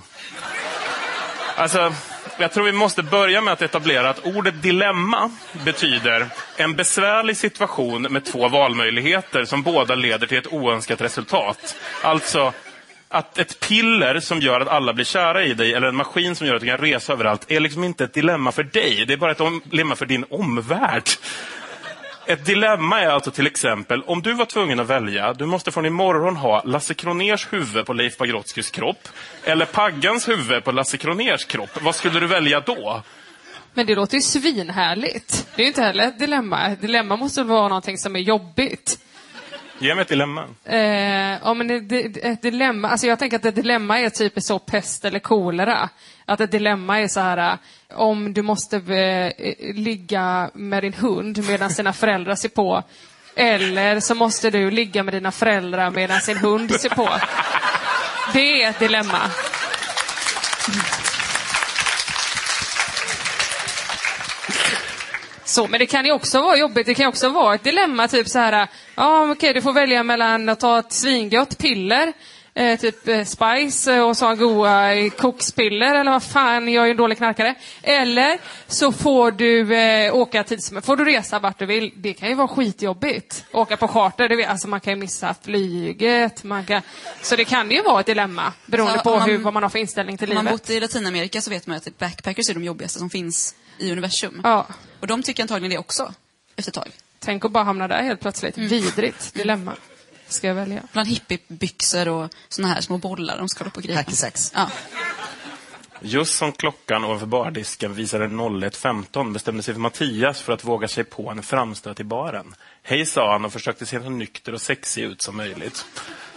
Alltså, jag tror vi måste börja med att etablera att ordet dilemma betyder en besvärlig situation med två valmöjligheter som båda leder till ett oönskat resultat. Alltså, att ett piller som gör att alla blir kära i dig eller en maskin som gör att du kan resa överallt är liksom inte ett dilemma för dig. Det är bara ett dilemma för din omvärld. Ett dilemma är alltså till exempel, om du var tvungen att välja, du måste från imorgon ha Lasse Kroners huvud på Leif Pagrotskys kropp, eller Paggans huvud på Lasse Kroners kropp. Vad skulle du välja då? Men det låter ju svinhärligt. Det är ju inte heller ett dilemma. Ett dilemma måste väl vara någonting som är jobbigt. Ge mig ett dilemma. Eh, ja, men det, det, ett dilemma, alltså jag tänker att ett dilemma är typ så pest eller kolera. Att ett dilemma är så här, eh, om du måste eh, eh, ligga med din hund medan dina föräldrar ser på. Eller så måste du ligga med dina föräldrar medan sin hund ser på. Det är ett dilemma. Så, men det kan ju också vara jobbigt. Det kan ju också vara ett dilemma, typ så här, ja okej du får välja mellan att ta ett svingott piller, eh, typ eh, Spice eh, och så goa kokspiller eller vad fan, jag är ju en dålig knarkare. Eller så får du eh, åka tids... Får du resa vart du vill. Det kan ju vara skitjobbigt. Åka på charter, det alltså man kan ju missa flyget. Man kan, så det kan ju vara ett dilemma beroende Så på man- hur, vad man har för inställning till Om man livet. bott i Latinamerika så vet man att backpackers är de jobbigaste som finns i universum. Ja. Och de tycker antagligen det också, efter ett tag. Tänk att bara hamna där helt plötsligt. Mm. Vidrigt dilemma. Ska jag välja? Bland hippiebyxor och såna här små bollar de ska hålla på och gripa. Hackesex. Ja. Just som klockan ovanför bardisken visade 01.15 bestämde sig för Mattias för att våga sig på en framstöt i baren. Hej, sa han och försökte se så nykter och sexig ut som möjligt.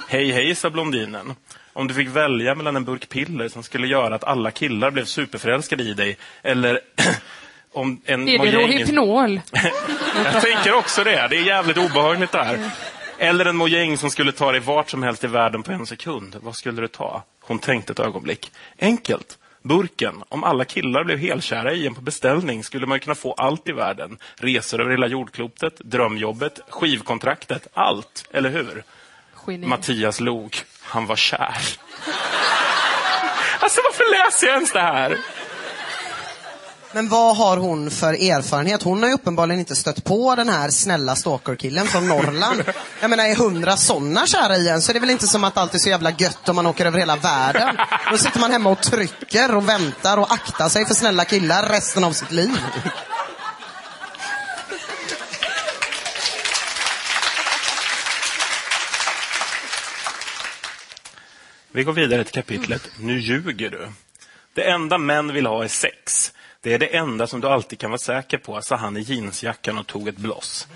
Hej, hej, sa blondinen. Om du fick välja mellan en burk piller som skulle göra att alla killar blev superförälskade i dig, eller om en Är det Rohypnol? Jag tänker också det. Det är jävligt obehagligt där. Eller en mojäng som skulle ta dig vart som helst i världen på en sekund. Vad skulle du ta? Hon tänkte ett ögonblick. Enkelt. Burken. Om alla killar blev helkära i en på beställning skulle man kunna få allt i världen. Resor över hela jordklotet, drömjobbet, skivkontraktet, allt. Eller hur? Geni. Mattias log. Han var kär. Alltså varför läser jag ens det här? Men vad har hon för erfarenhet? Hon har ju uppenbarligen inte stött på den här snälla stalkerkillen från Norrland. Jag menar, är hundra sådana kära i en så är det väl inte som att allt är så jävla gött om man åker över hela världen. Då sitter man hemma och trycker och väntar och aktar sig för snälla killar resten av sitt liv. Vi går vidare till kapitlet Nu ljuger du. Det enda män vill ha är sex. Det är det enda som du alltid kan vara säker på, sa han i jeansjackan och tog ett bloss.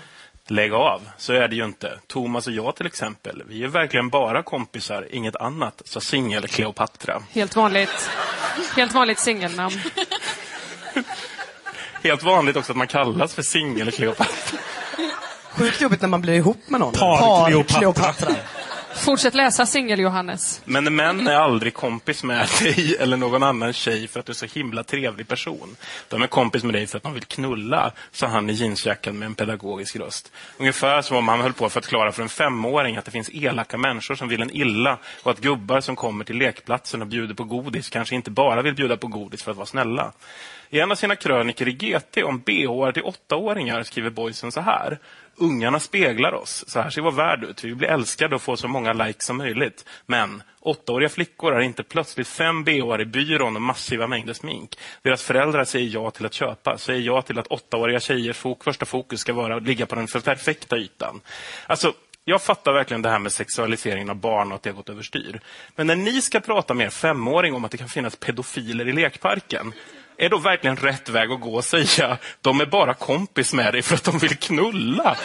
Lägg av, så är det ju inte. Thomas och jag till exempel, vi är verkligen bara kompisar, inget annat, sa singel Kleopatra. Helt vanligt. Helt vanligt singelnamn. Helt vanligt också att man kallas för singel Kleopatra. Sjukt jobbigt när man blir ihop med någon. Par Kleopatra. Kleopatra. Fortsätt läsa Singel-Johannes. Men män är aldrig kompis med dig eller någon annan tjej för att du är så himla trevlig person. De är kompis med dig för att de vill knulla, sa han i jeansjackan med en pedagogisk röst. Ungefär som om han höll på för att förklara för en femåring att det finns elaka människor som vill en illa och att gubbar som kommer till lekplatsen och bjuder på godis kanske inte bara vill bjuda på godis för att vara snälla. I en av sina kröniker i GT om bh till åttaåringar skriver Boysen så här. Ungarna speglar oss. Så här ser vår värld ut. Vi blir älskade och får så många likes som möjligt. Men åttaåriga flickor är inte plötsligt fem bh i byrån och massiva mängder smink. Deras föräldrar säger ja till att köpa. Säger ja till att åttaåriga tjejers fok första fokus ska vara att ligga på den perfekta ytan. Alltså, jag fattar verkligen det här med sexualiseringen av barn och att det har gått överstyr. Men när ni ska prata med er femåring om att det kan finnas pedofiler i lekparken, är då verkligen rätt väg att gå och säga de är bara kompis med dig för att de vill knulla?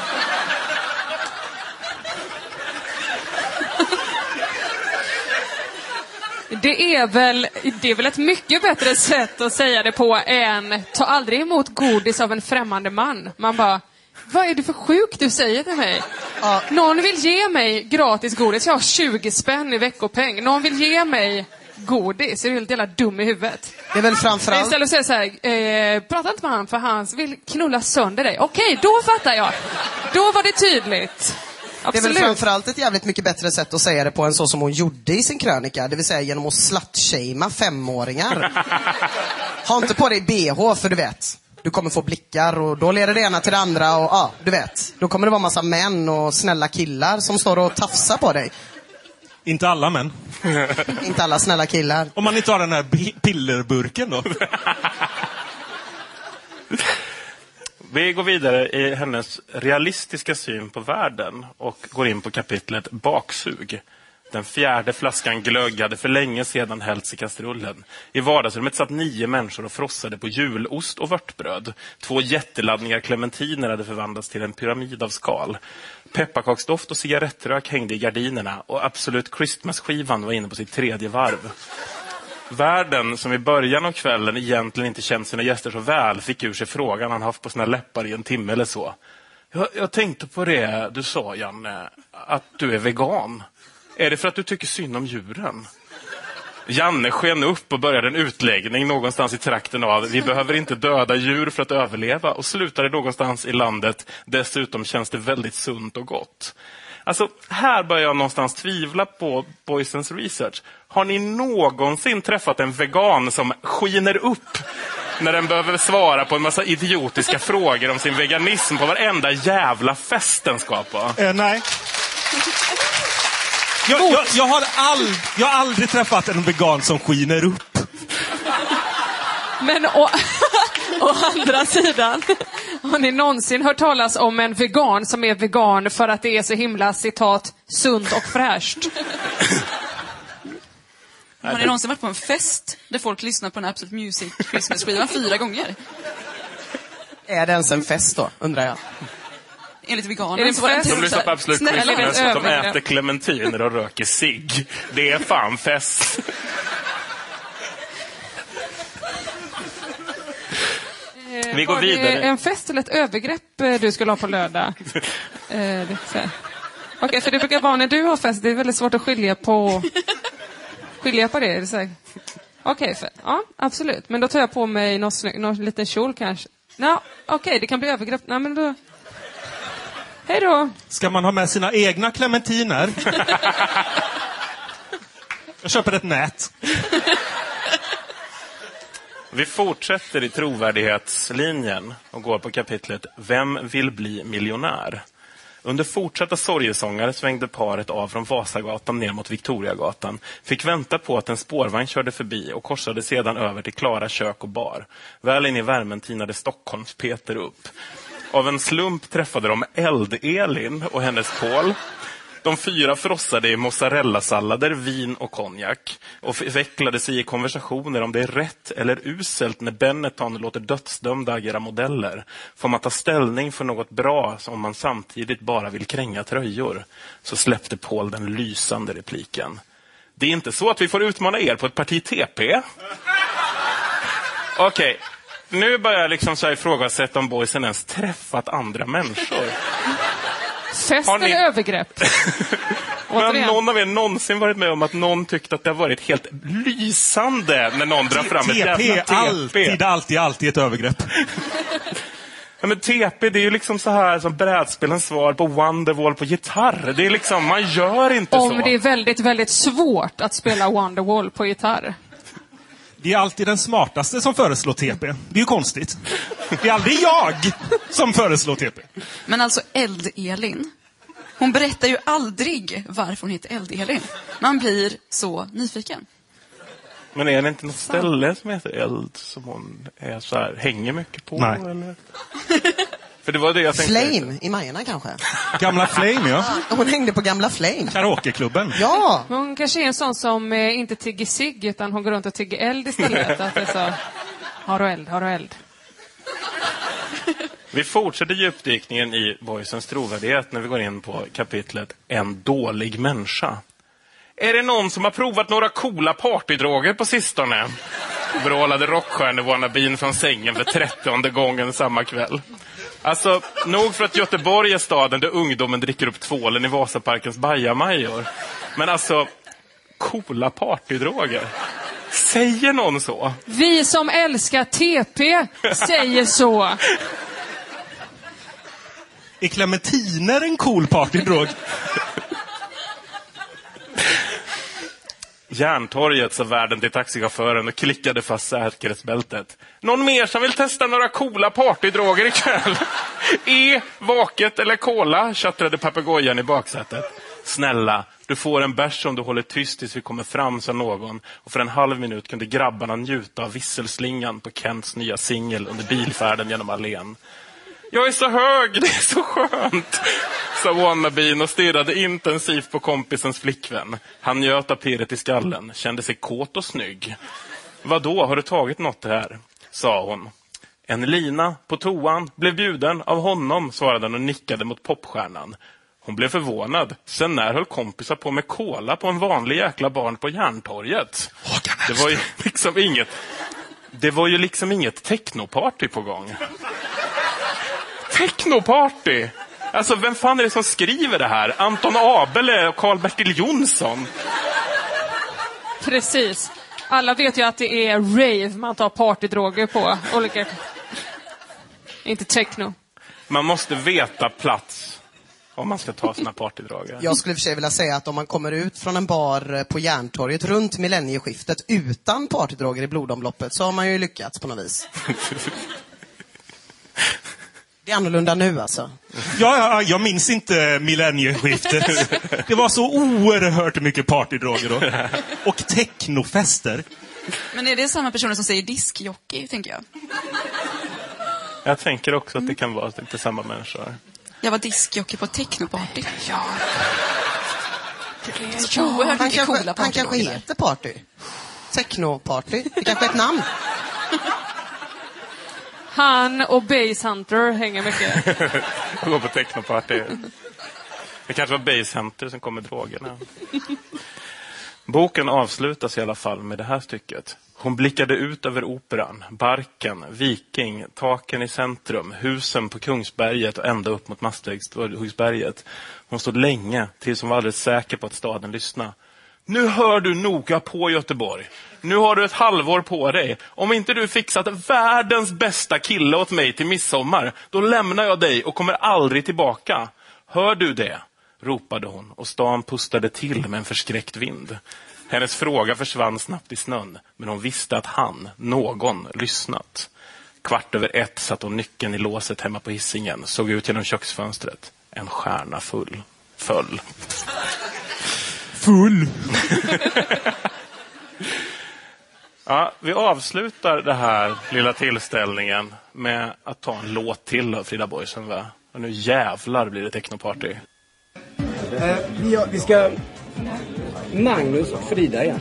Det är, väl, det är väl ett mycket bättre sätt att säga det på än ta aldrig emot godis av en främmande man. Man bara, vad är det för sjukt du säger till mig? Ja. Någon vill ge mig gratis godis, jag har 20 spänn i veckopeng. Någon vill ge mig godis, är du helt jävla dum i huvudet? Det är väl framförallt... Istället för att säga så här, eh, prata inte med han för han vill knulla sönder dig. Okej, då fattar jag. Då var det tydligt. Det är väl Absolut. framförallt ett jävligt mycket bättre sätt att säga det på än så som hon gjorde i sin krönika, det vill säga genom att slutshamea femåringar. ha inte på dig bh för du vet, du kommer få blickar och då leder det ena till det andra och ja, du vet. Då kommer det vara massa män och snälla killar som står och tafsar på dig. Inte alla män. Inte alla snälla killar. Om man inte har den här pillerburken då. Vi går vidare i hennes realistiska syn på världen och går in på kapitlet baksug. Den fjärde flaskan glögg hade för länge sedan hällts i kastrullen. I vardagsrummet satt nio människor och frossade på julost och vörtbröd. Två jätteladdningar clementiner hade förvandlats till en pyramid av skal. Pepparkaksdoft och cigarettrök hängde i gardinerna och Absolut Christmas-skivan var inne på sitt tredje varv. Värden, som i början av kvällen egentligen inte känt sina gäster så väl, fick ur sig frågan han haft på sina läppar i en timme eller så. Jag, jag tänkte på det du sa, Janne, att du är vegan. Är det för att du tycker synd om djuren? Janne sken upp och började en utläggning någonstans i trakten av vi behöver inte döda djur för att överleva och slutade någonstans i landet dessutom känns det väldigt sunt och gott. Alltså, här börjar jag någonstans tvivla på Boysens research. Har ni någonsin träffat en vegan som skiner upp när den behöver svara på en massa idiotiska frågor om sin veganism på varenda jävla fest den ska på? Eh, nej. Jag, jag, jag, har ald, jag har aldrig träffat en vegan som skiner upp. Men å, å andra sidan, har ni någonsin hört talas om en vegan som är vegan för att det är så himla citat sunt och fräscht? Har ni någonsin varit på en fest där folk lyssnar på en Absolute Music Christmas-skivan fyra gånger? Är det ens en fest då, undrar jag? Enligt veganen Är det så De lyssnar på Absolut Christmas att de äter clementiner och röker cigg. Det är fan fest. Vi går Var det vidare. en fest eller ett övergrepp eh, du skulle ha på lördag? Eh. Okej, för det brukar vara när du har fest, det är väldigt svårt att skilja på, skilja på det. Okej, för- ja absolut. Men då tar jag på mig någon, någon liten kjol kanske. Nå, Okej, det kan bli övergrepp. Nej, men då... Hej då! Ska man ha med sina egna clementiner? Jag köper ett nät. Vi fortsätter i trovärdighetslinjen och går på kapitlet Vem vill bli miljonär? Under fortsatta sorgesånger svängde paret av från Vasagatan ner mot Victoriagatan, fick vänta på att en spårvagn körde förbi och korsade sedan över till Klara kök och bar. Väl in i värmen tinade Stockholms-Peter upp. Av en slump träffade de Eld-Elin och hennes Paul. De fyra frossade i mozzarellasallader, vin och konjak och vecklade sig i konversationer om det är rätt eller uselt när Benetton låter dödsdömda agera modeller. Får man ta ställning för något bra om man samtidigt bara vill kränga tröjor? Så släppte Paul den lysande repliken. Det är inte så att vi får utmana er på ett parti TP? Okej, nu börjar jag liksom så här ifrågasätta om boysen ens träffat andra människor. Fest ni- eller övergrepp? Men någon av er någonsin varit med om att någon tyckte att det har varit helt lysande när någon drar fram ett jävla TP, alltid, alltid, alltid ett övergrepp. Ja, men TP, det är ju liksom så här som brädspelens svar på Wonderwall på gitarr. Det är liksom, man gör inte Om så. det är väldigt, väldigt svårt att spela Wonderwall på gitarr. Det är alltid den smartaste som föreslår TP. Det är ju konstigt. Det är aldrig jag som föreslår TP. Men alltså Eld-Elin. Hon berättar ju aldrig varför hon heter Eld-Elin. Man blir så nyfiken. Men är det inte något ställe som heter Eld som hon är så här, hänger mycket på? Nej. Eller? För det var det jag tänkte. Flame i Majorna kanske? Gamla Flame, ja. Hon hängde på gamla Flame. Karaokeklubben. Ja! Men hon kanske är en sån som eh, inte tigger cigg utan hon går runt och tigger eld istället. att det är så, har du eld, har du eld? Vi fortsätter djupdykningen i Boysens trovärdighet när vi går in på kapitlet En dålig människa. Är det någon som har provat några coola partydroger på sistone? Vrålade rockstjärne-wannabeen från sängen för trettionde gången samma kväll. Alltså, nog för att Göteborg är staden där ungdomen dricker upp tvålen i Vasaparkens bajamajor. Men alltså, coola partydroger. Säger någon så? Vi som älskar TP säger så. Är clementiner en cool partydrog? Järntorget sa värden till taxichauffören och klickade fast säkerhetsbältet. Någon mer som vill testa några coola partydroger ikväll? E, vaket eller cola? tjattrade papegojan i baksätet. Snälla, du får en bärs om du håller tyst tills vi kommer fram, sa någon. Och för en halv minut kunde grabbarna njuta av visselslingan på Kents nya singel under bilfärden genom allén. Jag är så hög, det är så skönt, sa wannabeen och stirrade intensivt på kompisens flickvän. Han njöt av pirret i skallen, kände sig kåt och snygg. Vadå, har du tagit något här? sa hon. En lina på toan blev bjuden av honom, svarade han och nickade mot popstjärnan. Hon blev förvånad. Sen när höll kompisar på med cola på en vanlig jäkla barn på Järntorget? Det var ju liksom inget... Det var ju liksom inget technoparty på gång. Technoparty! Alltså, vem fan är det som skriver det här? Anton Abele och Karl-Bertil Jonsson? Precis. Alla vet ju att det är rave man tar partydroger på. Olika... Inte techno. Man måste veta plats om man ska ta sina partydroger. Jag skulle för sig vilja säga att om man kommer ut från en bar eh, på Järntorget runt millennieskiftet utan partydroger i blodomloppet så har man ju lyckats på något vis. Det är annorlunda nu alltså. Ja, ja, jag minns inte millennieskiftet. Det var så oerhört mycket partydroger då. Och technofester. Men är det samma personer som säger diskjockey, tänker jag? Jag tänker också att det kan vara lite samma människor. Jag var diskjockey på technoparty. Ja. Det är så oerhört Han mycket kanske, coola han kanske heter Party. Techno-party. Det kanske är ett namn. Han och Base Hunter hänger mycket. Gå på technoparty. Det kanske var Basehunter som kom med drogerna. Boken avslutas i alla fall med det här stycket. Hon blickade ut över operan, Barken, Viking, taken i centrum, husen på Kungsberget och ända upp mot Masthuggsberget. Hon stod länge tills hon var alldeles säker på att staden lyssnade. Nu hör du noga på Göteborg. Nu har du ett halvår på dig. Om inte du fixat världens bästa kille åt mig till midsommar, då lämnar jag dig och kommer aldrig tillbaka. Hör du det? ropade hon och stan pustade till med en förskräckt vind. Hennes fråga försvann snabbt i snön, men hon visste att han, någon, lyssnat. Kvart över ett satte hon nyckeln i låset hemma på hissingen, såg ut genom köksfönstret. En stjärna full. Föll. Full. Ja, vi avslutar den här lilla tillställningen med att ta en låt till av Frida Boysen. Va? Och nu jävlar blir det technoparty. Eh, vi, vi ska... Magnus och Frida igen.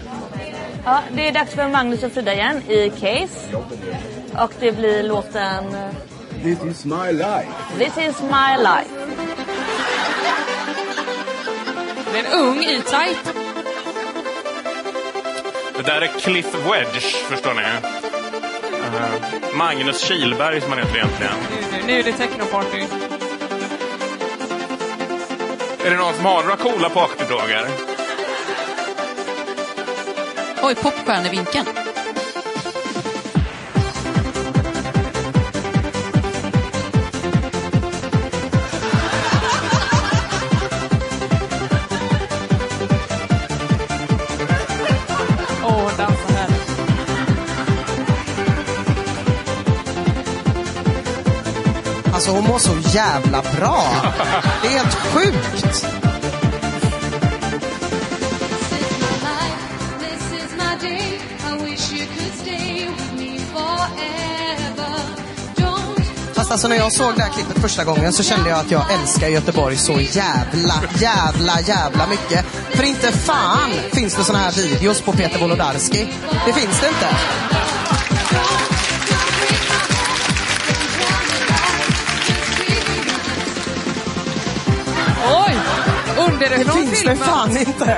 Ja, det är dags för Magnus och Frida igen i Case. Och det blir låten eh, This is my life. This is my life. Det är en ung E-Type. Det där är Cliff Wedge, förstår ni. Eh, Magnus Kilberg som han heter egentligen. Nu, nu är det technoparty. Är det någon som har några coola partyfrågor? Oj, popstjärnevinkeln. Alltså hon mår så jävla bra. Det är helt sjukt. Fast alltså när jag såg det här klippet första gången så kände jag att jag älskar Göteborg så jävla, jävla, jävla mycket. För inte fan finns det såna här videos på Peter Wolodarski. Det finns det inte. Underifrån Det finns det fan inte.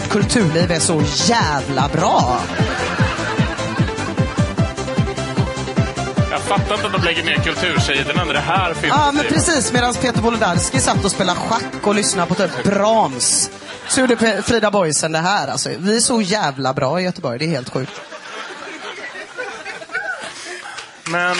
Vårt kulturliv är så jävla bra. Jag fattar inte att de lägger ner kultursidorna när det här finns. Ja, men precis. Medan Peter Wolodarski satt och spelade schack och lyssnade på typ Brahms. Så gjorde Frida Boisen det här. Alltså, vi är så jävla bra i Göteborg. Det är helt sjukt. Men...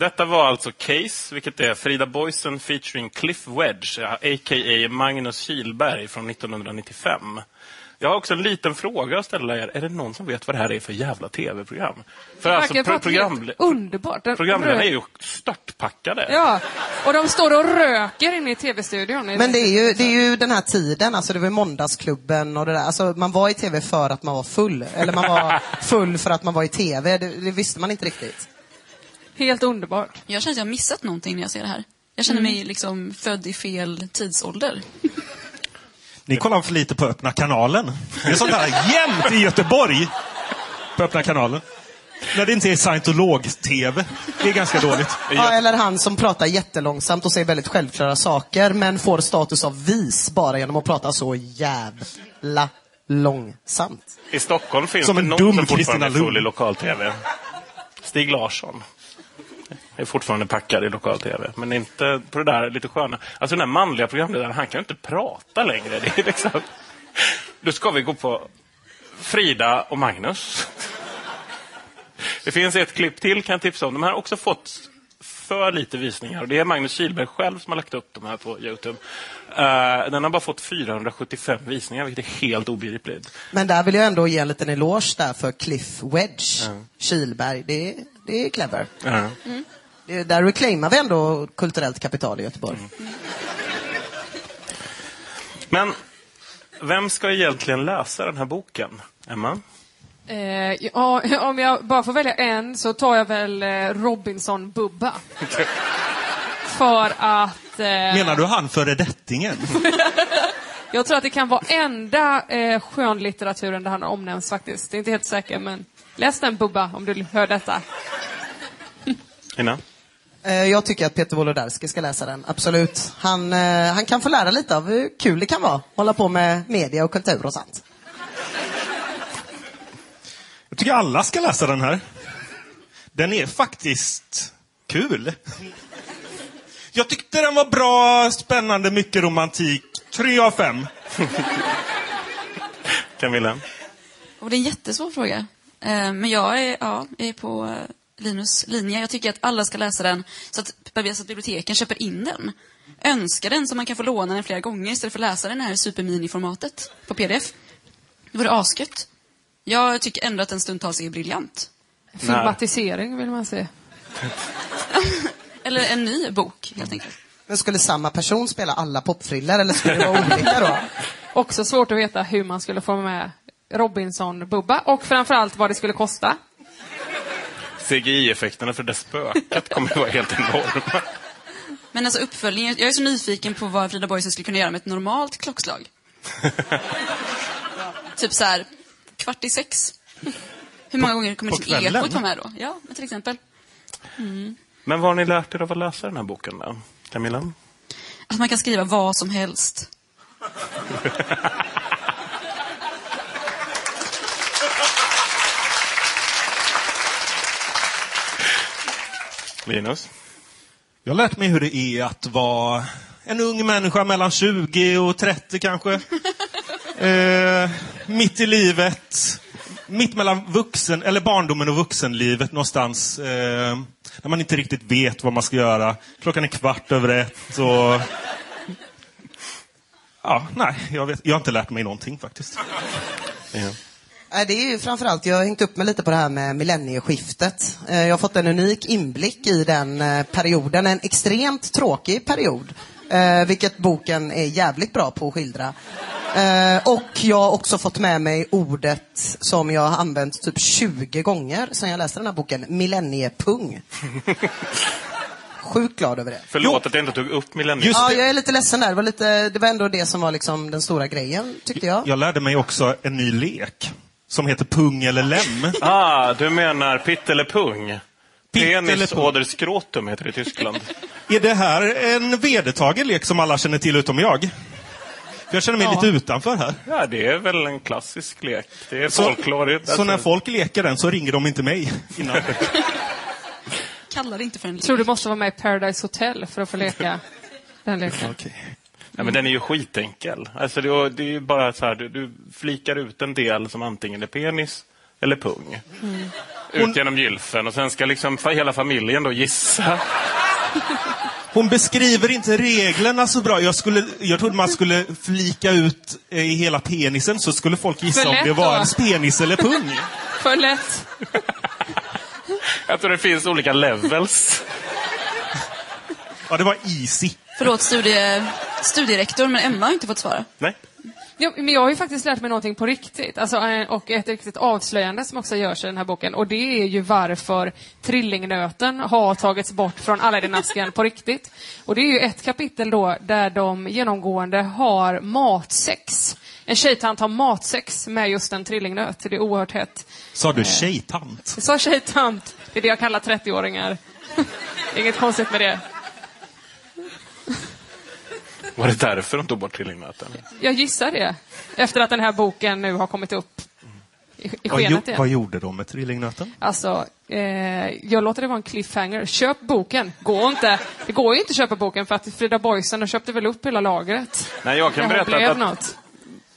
Detta var alltså Case, vilket är Frida Boysen featuring Cliff Wedge, a.k.a. Magnus Kilberg från 1995. Jag har också en liten fråga att ställa er. Är det någon som vet vad det här är för jävla tv-program? För alltså, pro program, underbart. Programledarna är ju störtpackade. Ja, och de står och röker inne i tv-studion. Men det är, ju, det är ju den här tiden, alltså det var måndagsklubben och det där. Alltså man var i tv för att man var full. Eller man var full för att man var i tv. Det, det visste man inte riktigt. Helt underbart. Jag känner att jag har missat någonting när jag ser det här. Jag känner Mm. mig liksom född i fel tidsålder. Ni kollar för lite på Öppna kanalen. Det är sånt här jämt i Göteborg. På Öppna kanalen. När det inte är scientolog-tv. Det är ganska dåligt. Ja, eller han som pratar jättelångsamt och säger väldigt självklara saker men får status av vis bara genom att prata så jävla långsamt. I Stockholm finns Som det en någon dum som fortfarande är full i lokal-tv. Stig Larsson. Är fortfarande packad i lokal-tv. Men inte på det där lite sköna. Alltså den där manliga programledaren, han kan ju inte prata längre. Det är liksom... Då ska vi gå på Frida och Magnus. Det finns ett klipp till kan jag tipsa om. De här har också fått för lite visningar. Och det är Magnus Kihlberg själv som har lagt upp de här på Youtube. Eh, den har bara fått 475 visningar, vilket är helt obegripligt. Men där vill jag ändå ge en liten eloge där för Cliff Wedge, Kilberg. Det, det är clever. Ja. Det, där reclaimar vi ändå kulturellt kapital i Göteborg. Men vem ska egentligen läsa den här boken? Emma? Eh, ja, om jag bara får välja en så tar jag väl eh, Robinson-Bubba. För att... Eh, Menar du han föredettingen? Jag tror att det kan vara enda eh, skönlitteraturen där han omnämns faktiskt. Det är inte helt säker, men läs den Bubba om du hör detta. Ina? Eh, Jag tycker att Peter Wolodarski ska läsa den, absolut. Han, eh, han kan få lära lite av hur kul det kan vara, hålla på med media och kultur och sånt. Jag tycker alla ska läsa den här. Den är faktiskt kul. Jag tyckte den var bra, spännande, mycket romantik. Tre av fem. Camilla? Och det är en jättesvår fråga. Eh, Men jag är, ja, jag är på Linus linje. Jag tycker att alla ska läsa den så att, så att biblioteken köper in den. Önskar den så man kan få låna den flera gånger istället för att läsa den här supermini-formatet på pdf. Det vore asgött. Jag tycker ändå att den stundtals är briljant. Filmatisering vill man se. Eller en ny bok, helt enkelt. Men skulle samma person spela alla popfriller eller skulle det vara olika då? Också svårt att veta hur man skulle få med Robinson-Bubba och framförallt vad det skulle kosta. CGI-effekterna för det spöket kommer att vara helt enorma. Men alltså uppföljningen, jag är så nyfiken på vad Frida Boisen skulle kunna göra med ett normalt klockslag. typ så här, kvart i sex. Hur många gånger kommer på liksom ekot vara med då? Ja, men till exempel. Mm. Men vad har ni lärt er av att läsa den här boken då? Camilla? Att man kan skriva vad som helst. Linus? Jag har lärt mig hur det är att vara en ung människa mellan 20 och 30 kanske. eh, mitt i livet. Mitt mellan vuxen, eller barndomen och vuxenlivet någonstans. Eh, när man inte riktigt vet vad man ska göra. Klockan är kvart över ett och... Ja, nej, jag, vet, jag har inte lärt mig någonting faktiskt. Nej, det är ju framförallt, jag har hängt upp mig lite på det här med millennieskiftet. Eh, Jag har fått en unik inblick i den eh, perioden, en extremt tråkig period. eh, Vilket boken är jävligt bra på att skildra. Och jag har också fått med mig ordet som jag har använt typ 20 gånger sedan jag läste den här boken, millenniepung. Sjukt glad över det. Förlåt att jag inte tog upp millennium. Ja, jag är lite ledsen där. Det var, lite, det var ändå det som var liksom den stora grejen, tyckte jag. Jag lärde mig också en ny lek. Som heter Pung eller lem. Ah, du menar pitt eller pung? Pitt Penis eller pung. oder skrotum heter det i Tyskland. Är det här en vedertagen lek som alla känner till utom jag? För jag känner mig Ja. lite utanför här. Ja, det är väl en klassisk lek. Det är Så, folklore. så när folk leker den så ringer de inte mig innan. Kallar det inte för en lek. tror du måste vara med i Paradise Hotel för att få leka den leken. Ja, men den är ju skitenkel. Alltså, det, är- det är ju bara så här, du, du flikar ut en del som antingen är penis eller pung. Mm. Ut genom gylfen och sen ska liksom hela familjen då gissa. Hon beskriver inte reglerna så bra. Jag, skulle, jag trodde man skulle flika ut eh, i hela penisen så skulle folk gissa om det var då. ens penis eller pung. För lätt. Jag tror det finns olika levels. Ja, det var easy. Förlåt, studie, studierektor, men Emma har inte fått svara. Nej. Ja, men jag har ju faktiskt lärt mig någonting på riktigt. Alltså, eh, och ett riktigt avslöjande som också görs i den här boken. Och det är ju varför trillingnöten har tagits bort från Aladdin-asken på riktigt. Och det är ju ett kapitel då där de genomgående har matsex. En tjejtant har matsex med just en trillingnöt. Det är oerhört hett. Sa du tjejtant? Jag sa tjejtant. Det är det jag kallar 30-åringar. Inget konstigt med det. Var det därför de tog bort trillingnöten? Jag gissar det. Efter att den här boken nu har kommit upp i, i Vad, igen. vad gjorde de med trillingnöten? Alltså, eh, jag låter det vara en cliffhanger. Köp boken. Gå inte. Det går ju inte att köpa boken för att Frida Boysen de köpte väl upp hela lagret. Nej, jag kan berätta att, något.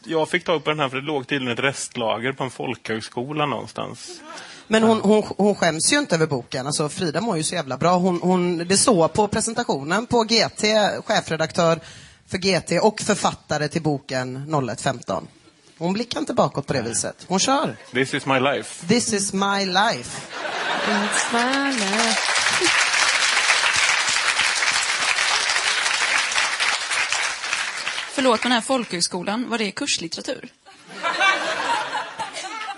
jag fick ta upp den här för det låg tydligen ett restlager på en folkhögskola någonstans. Men hon, hon, hon skäms ju inte över boken. Alltså, Frida mår ju så jävla bra. Hon, hon, det står på presentationen på GT, chefredaktör för GT och författare till boken 0115. Hon blickar inte bakåt på det viset. Hon kör. This is my life. This is my life. It's my life. Förlåt, men den här folkhögskolan, var det kurslitteratur?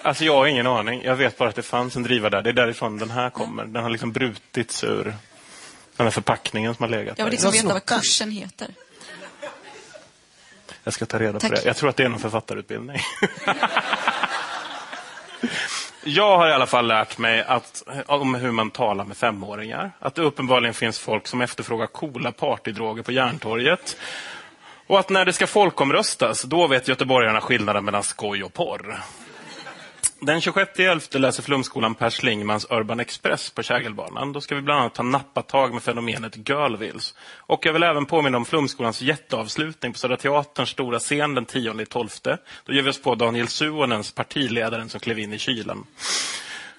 Alltså jag har ingen aning. Jag vet bara att det fanns en driva där. Det är därifrån den här kommer. Den har liksom brutits ur den här förpackningen som har legat Jag vill där. liksom veta vad kursen heter. Jag ska ta reda Tack. på det. Jag tror att det är någon författarutbildning. Jag har i alla fall lärt mig att, om hur man talar med femåringar. Att det uppenbarligen finns folk som efterfrågar coola partydroger på Järntorget. Och att när det ska folkomröstas, då vet göteborgarna skillnaden mellan skoj och porr. Den 26.11 läser Flumskolan Per Schlingmans Urban Express på Kägelbanan. Då ska vi bland annat ta nappatag med fenomenet girlwills. Och jag vill även påminna om Flumskolans jätteavslutning på Södra Teaterns stora scen den 10.12. Då ger vi oss på Daniel Suonens, partiledaren som klev in i kylen.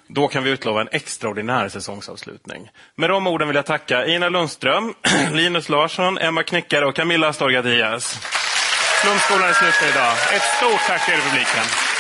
Då kan vi utlova en extraordinär säsongsavslutning. Med de orden vill jag tacka Ina Lundström, Linus Larsson, Emma Knyckare och Camilla Astorga Diaz. Flumskolan är slut för idag. Ett stort tack till er i publiken.